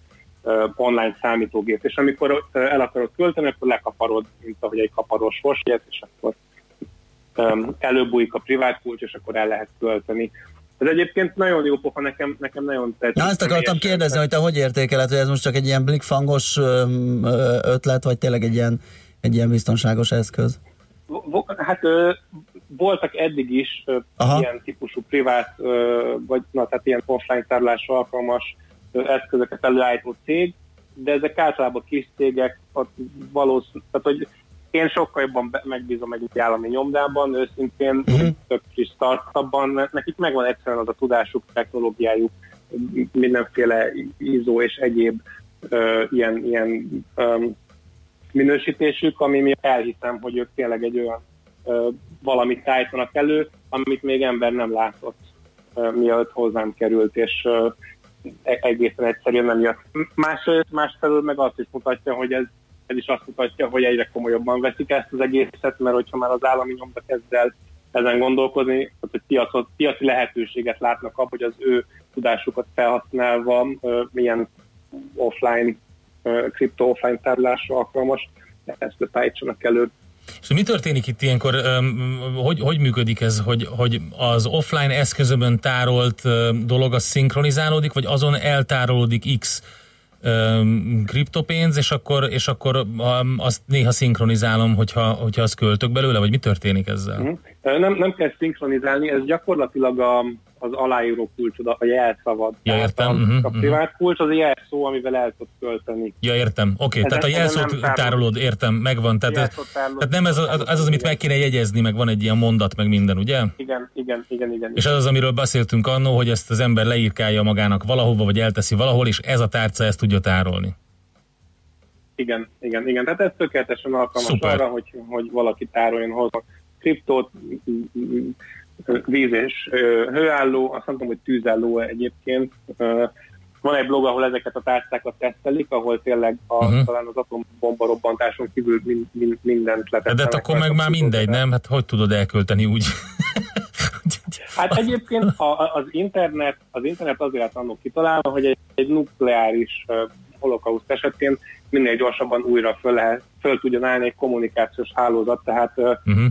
[SPEAKER 14] online számítógép. És amikor el akarod költeni, akkor lekaparod, mint ahogy egy kaparós forsjét, és akkor előbújik a privát kulcs, és akkor el lehet költeni. Ez egyébként nagyon jó pofa, nekem, nekem nagyon tetszik.
[SPEAKER 3] Na azt akartam kérdezni, hogy te hogy értékeled, hogy ez most csak egy ilyen blikfangos ötlet, vagy tényleg egy ilyen, egy ilyen biztonságos eszköz?
[SPEAKER 14] Hát ö, voltak eddig is ö,
[SPEAKER 3] Aha.
[SPEAKER 14] ilyen típusú privát, ö, vagy na, tehát ilyen offline tárolásra alkalmas ö, eszközöket előállító cég, de ezek általában kis cégek, ott valószínű, tehát hogy én sokkal jobban megbízom egy állami nyomdában, őszintén
[SPEAKER 3] Mhm.
[SPEAKER 14] több kis startupban, nekik megvan egyszerűen az a tudásuk, technológiájuk, mindenféle ISO és egyéb ö, ilyen, ilyen öm, minősítésük, ami mi elhiszem, hogy ők tényleg egy olyan ö, valamit állítanak elő, amit még ember nem látott, ö, mielőtt hozzám került, és ö, e- egészen egyszerűen nem jött. Másrészt, másfelől meg azt is mutatja, hogy ez, ez is azt mutatja, hogy egyre komolyabban veszik ezt az egészet, mert hogyha már az állami nyomda kezd el ezen gondolkozni, hogy piacot, piaci lehetőséget látnak abban, hogy az ő tudásukat felhasználva ö, milyen offline, kripto offline tárolásra alkalmas eszközt állítsanak elő.
[SPEAKER 4] És mi történik itt ilyenkor, hogy, hogy működik ez, hogy, hogy az offline eszközömön tárolt dolog az szinkronizálódik, vagy azon eltárolódik X kriptopénz, és akkor, és akkor azt néha szinkronizálom, hogyha, hogyha azt költök belőle, vagy mi történik ezzel?
[SPEAKER 14] Nem, nem kell szinkronizálni, ez gyakorlatilag a, az aláíró kulcsod, a jelszavad.
[SPEAKER 4] Ja, értem,
[SPEAKER 14] A,
[SPEAKER 4] mhm,
[SPEAKER 14] a
[SPEAKER 4] mhm.
[SPEAKER 14] privát kulcs az a jelszó, amivel el tudsz költeni.
[SPEAKER 4] Ja, értem. Oké,
[SPEAKER 14] Ezen-
[SPEAKER 4] tehát a jelszót
[SPEAKER 14] tárolod.
[SPEAKER 4] tárolod, értem, megvan. Tehát,
[SPEAKER 14] Jelszót tárolod.
[SPEAKER 4] tehát nem ez, az, ez az, amit meg kéne jegyezni, meg van egy ilyen mondat, meg minden, ugye?
[SPEAKER 14] Igen, igen, igen, igen.
[SPEAKER 4] És az az, amiről beszéltünk annó, hogy ezt az ember leírkálja magának valahova, vagy elteszi valahol, és ez a tárca ezt tudja tárolni.
[SPEAKER 14] Igen, igen, igen. Tehát ez tökéletesen alkalmas
[SPEAKER 4] Szuper.
[SPEAKER 14] arra, hogy, hogy valaki tároljon hozzá kriptót, víz és hőálló, azt tudom, hogy tűzálló egyébként. Van egy blog, ahol ezeket a tárcákat tesztelik, ahol tényleg a,
[SPEAKER 4] Mhm.
[SPEAKER 14] talán az atombomba robbantáson kívül mind, mind, mindent
[SPEAKER 4] De,
[SPEAKER 14] letesztelik.
[SPEAKER 4] de hát akkor meg már mindegy, nem? Hát hogy tudod elkölteni úgy? [laughs]
[SPEAKER 14] Hát egyébként a, az, internet, az internet azért annak kitalálva, hogy egy, egy nukleáris uh, holokauszt esetén minél gyorsabban újra föl, lehet, föl tudjon állni egy kommunikációs hálózat, tehát uh,
[SPEAKER 4] uh-huh.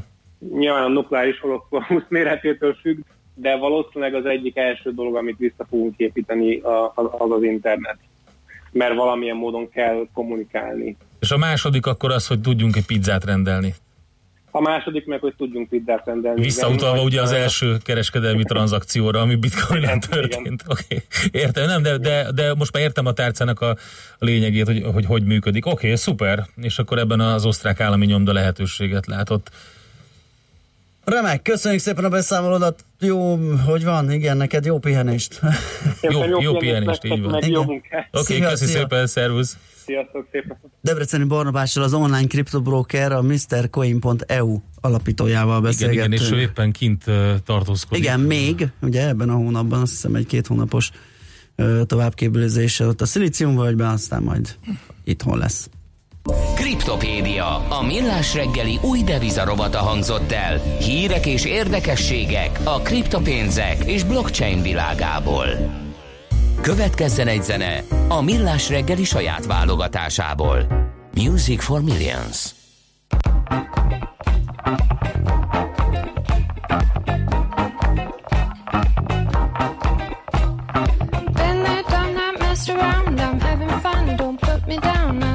[SPEAKER 14] Nyilván a nukleáris holokauszt [laughs] méretétől függ, de valószínűleg az egyik első dolog, amit vissza fogunk építeni, az az, internet. Mert valamilyen módon kell kommunikálni.
[SPEAKER 4] És a második akkor az, hogy tudjunk egy pizzát rendelni.
[SPEAKER 14] A második meg, hogy tudjunk pizzát rendelni.
[SPEAKER 4] Visszautalva
[SPEAKER 14] Igen,
[SPEAKER 4] ugye az első kereskedelmi [laughs] tranzakcióra, ami bitcoin történt. [laughs] Oké, okay. értem, nem, de, de, de most már értem a tárcának a, a lényegét, hogy, hogy hogy működik. Oké, okay, szuper. És akkor ebben az osztrák állami nyomda lehetőséget látott.
[SPEAKER 3] Remek, köszönjük szépen a beszámolódat. Jó, hogy van? Igen, neked jó pihenést.
[SPEAKER 4] Jó,
[SPEAKER 14] Jó
[SPEAKER 4] jó
[SPEAKER 14] pihenést
[SPEAKER 4] így van. Oké,
[SPEAKER 3] Igen.
[SPEAKER 4] okay,
[SPEAKER 3] Szia,
[SPEAKER 4] köszi
[SPEAKER 3] szia.
[SPEAKER 4] szépen, szervusz.
[SPEAKER 14] Sziasztok szépen!
[SPEAKER 3] Debreceni Barnabással az online kriptobroker, a MrCoin.eu alapítójával
[SPEAKER 4] Igen,
[SPEAKER 3] beszélgettünk.
[SPEAKER 4] igen, és ő éppen kint tartózkodik.
[SPEAKER 3] Igen, még, ugye ebben a hónapban azt hiszem egy két hónapos ö, továbbképülőzéssel ott a Szilíciumvölgyben, aztán majd itthon lesz.
[SPEAKER 1] Kriptopédia, a millás reggeli új devizarovata hangzott el. Hírek és érdekességek a kriptopénzek és blockchain világából. Következzen egy zene a millás reggeli saját válogatásából. Music for Millions.
[SPEAKER 15] Been there, done that, messed around. I'm having fun. Don't put me down. I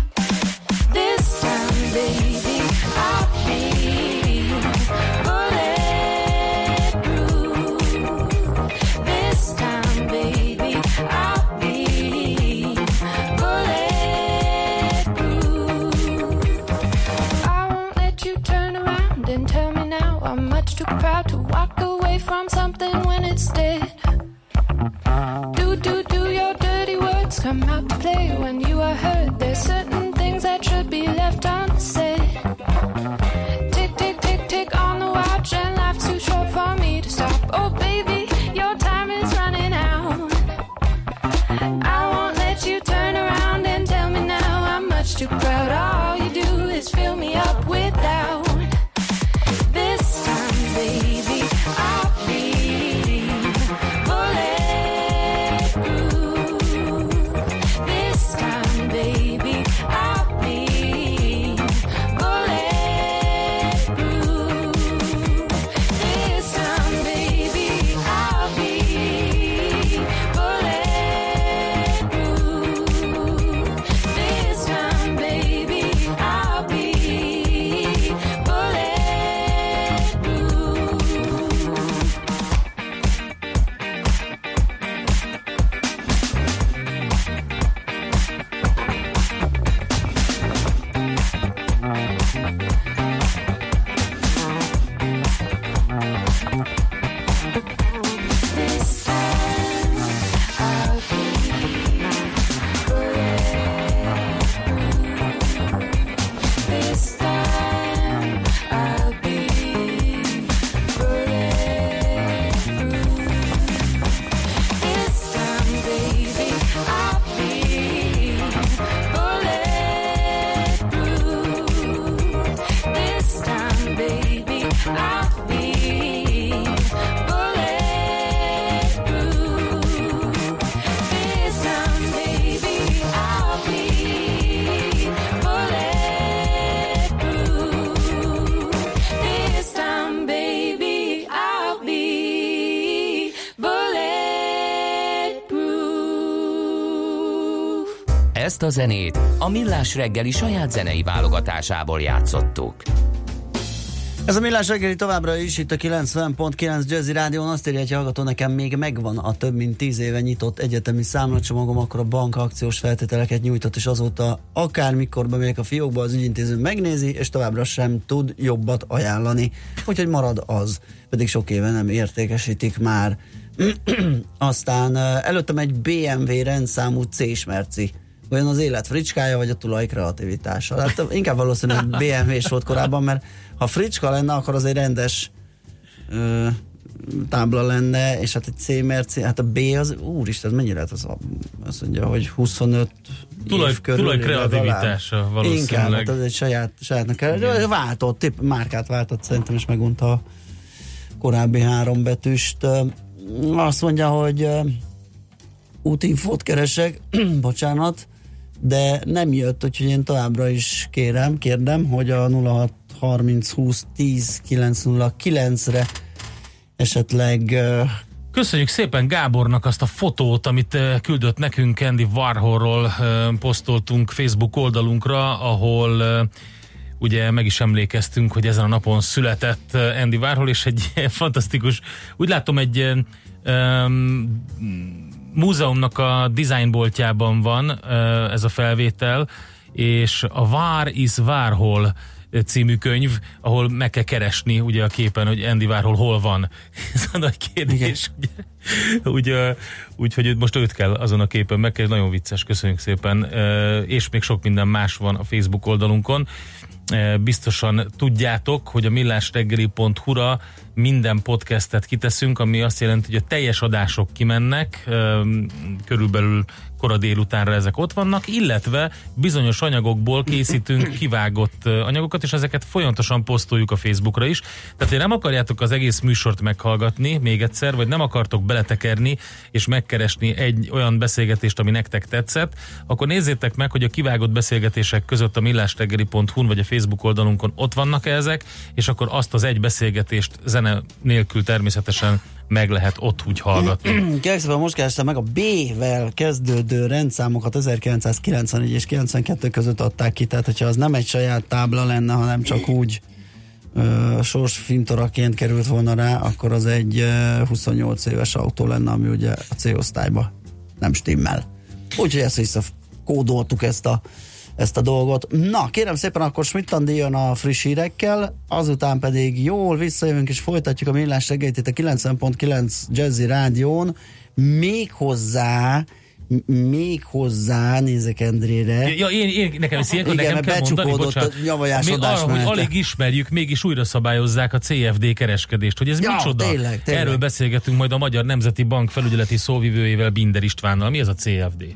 [SPEAKER 1] Ezt a zenét a Millás reggeli saját zenei válogatásából játszottuk.
[SPEAKER 3] Ez a Millás reggeli továbbra is itt a 90.9 Jazzy Rádión azt írja, hogy hallgató nekem még megvan a több mint 10 éve nyitott egyetemi számlacsomagom, akkor a bank akciós feltételeket nyújtott, és azóta akármikor bemegyek a fiókba, az ügyintéző megnézi, és továbbra sem tud jobbat ajánlani. Úgyhogy marad az, pedig sok éve nem értékesítik már. [clears throat] Aztán előttem egy BMW rendszámú C-smerci. Olyan az élet fricskája, vagy a tulaj kreativitása. Hát inkább valószínűleg BMW-s volt korábban, mert ha fricska lenne, akkor az egy rendes ö, tábla lenne, és hát egy C merci, hát a B az, úristen, ez mennyire lehet az, a- azt mondja, hogy 25
[SPEAKER 4] Tulaj-
[SPEAKER 3] év körül
[SPEAKER 4] tulaj kreativitása valószínűleg.
[SPEAKER 3] Inkább, hát az egy saját, sajátnak kell. Váltott, tipp, márkát váltott szerintem, és megunta a korábbi három betűst. Azt mondja, hogy útinfót keresek, [clears throat] bocsánat, de nem jött, úgyhogy én továbbra is kérem, kérdem, hogy a 06 30 20 10 909 re esetleg ö,
[SPEAKER 4] Köszönjük szépen Gábornak azt a fotót, amit küldött nekünk Andy Warholról, posztoltunk Facebook oldalunkra, ahol ugye meg is emlékeztünk, hogy ezen a napon született Andy Warhol, és egy [laughs] fantasztikus, úgy látom egy em, múzeumnak a designboltjában van ez a felvétel, és a Vár is Warhol című könyv, ahol meg kell keresni ugye a képen, hogy Andy Warhol hol van. [laughs] Ez a nagy kérdés. Ugye, ugye, úgyhogy őt- most őt kell azon a képen meg kell, nagyon vicces, köszönjük szépen. És még sok minden más van a Facebook oldalunkon. Biztosan tudjátok, hogy a millásreggeli.hu-ra minden podcastet kiteszünk, ami azt jelenti, hogy a teljes adások kimennek, körülbelül kora délutánra ezek ott vannak, illetve bizonyos anyagokból készítünk [coughs] kivágott anyagokat, és ezeket folyamatosan posztoljuk a Facebookra is. Tehát, hogy nem akarjátok az egész műsort meghallgatni még egyszer, vagy nem akartok beletekerni, és megkeresni egy olyan beszélgetést, ami nektek tetszett, akkor nézzétek meg, hogy a kivágott beszélgetések között a millástegeli.hu-n vagy a Facebook oldalunkon ott vannak -e ezek, és akkor azt az egy beszélgetést zene nélkül természetesen meg lehet ott úgy hallgatni.
[SPEAKER 3] Kérlek most kerestem meg a B-vel kezdődő rendszámokat 1994 és 92 között adták ki, tehát hogyha az nem egy saját tábla lenne, hanem csak úgy ö, sorsfintoraként került volna rá, akkor az egy ö, 28 éves autó lenne, ami ugye a C-osztályba nem stimmel. Úgyhogy ezt vissza kódoltuk ezt a ezt a dolgot. Na, kérem szépen, akkor Schmidt Andi jön a friss hírekkel, azután pedig jól visszajövünk és folytatjuk a millás reggelyt itt a 90.9 Jazzy Rádión, még hozzá még hozzá, nézek Endrére.
[SPEAKER 4] Ja, én, én nekem ezt ilyenkor
[SPEAKER 3] Igen,
[SPEAKER 4] nekem kell mondani,
[SPEAKER 3] becsukódott a
[SPEAKER 4] arra, hogy alig ismerjük, mégis újra szabályozzák a CFD kereskedést, hogy ez
[SPEAKER 3] Ja,
[SPEAKER 4] micsoda.
[SPEAKER 3] tényleg, tényleg.
[SPEAKER 4] Erről beszélgetünk majd a Magyar Nemzeti Bank felügyeleti szóvivőjével Binder Istvánnal. Mi ez a CFD?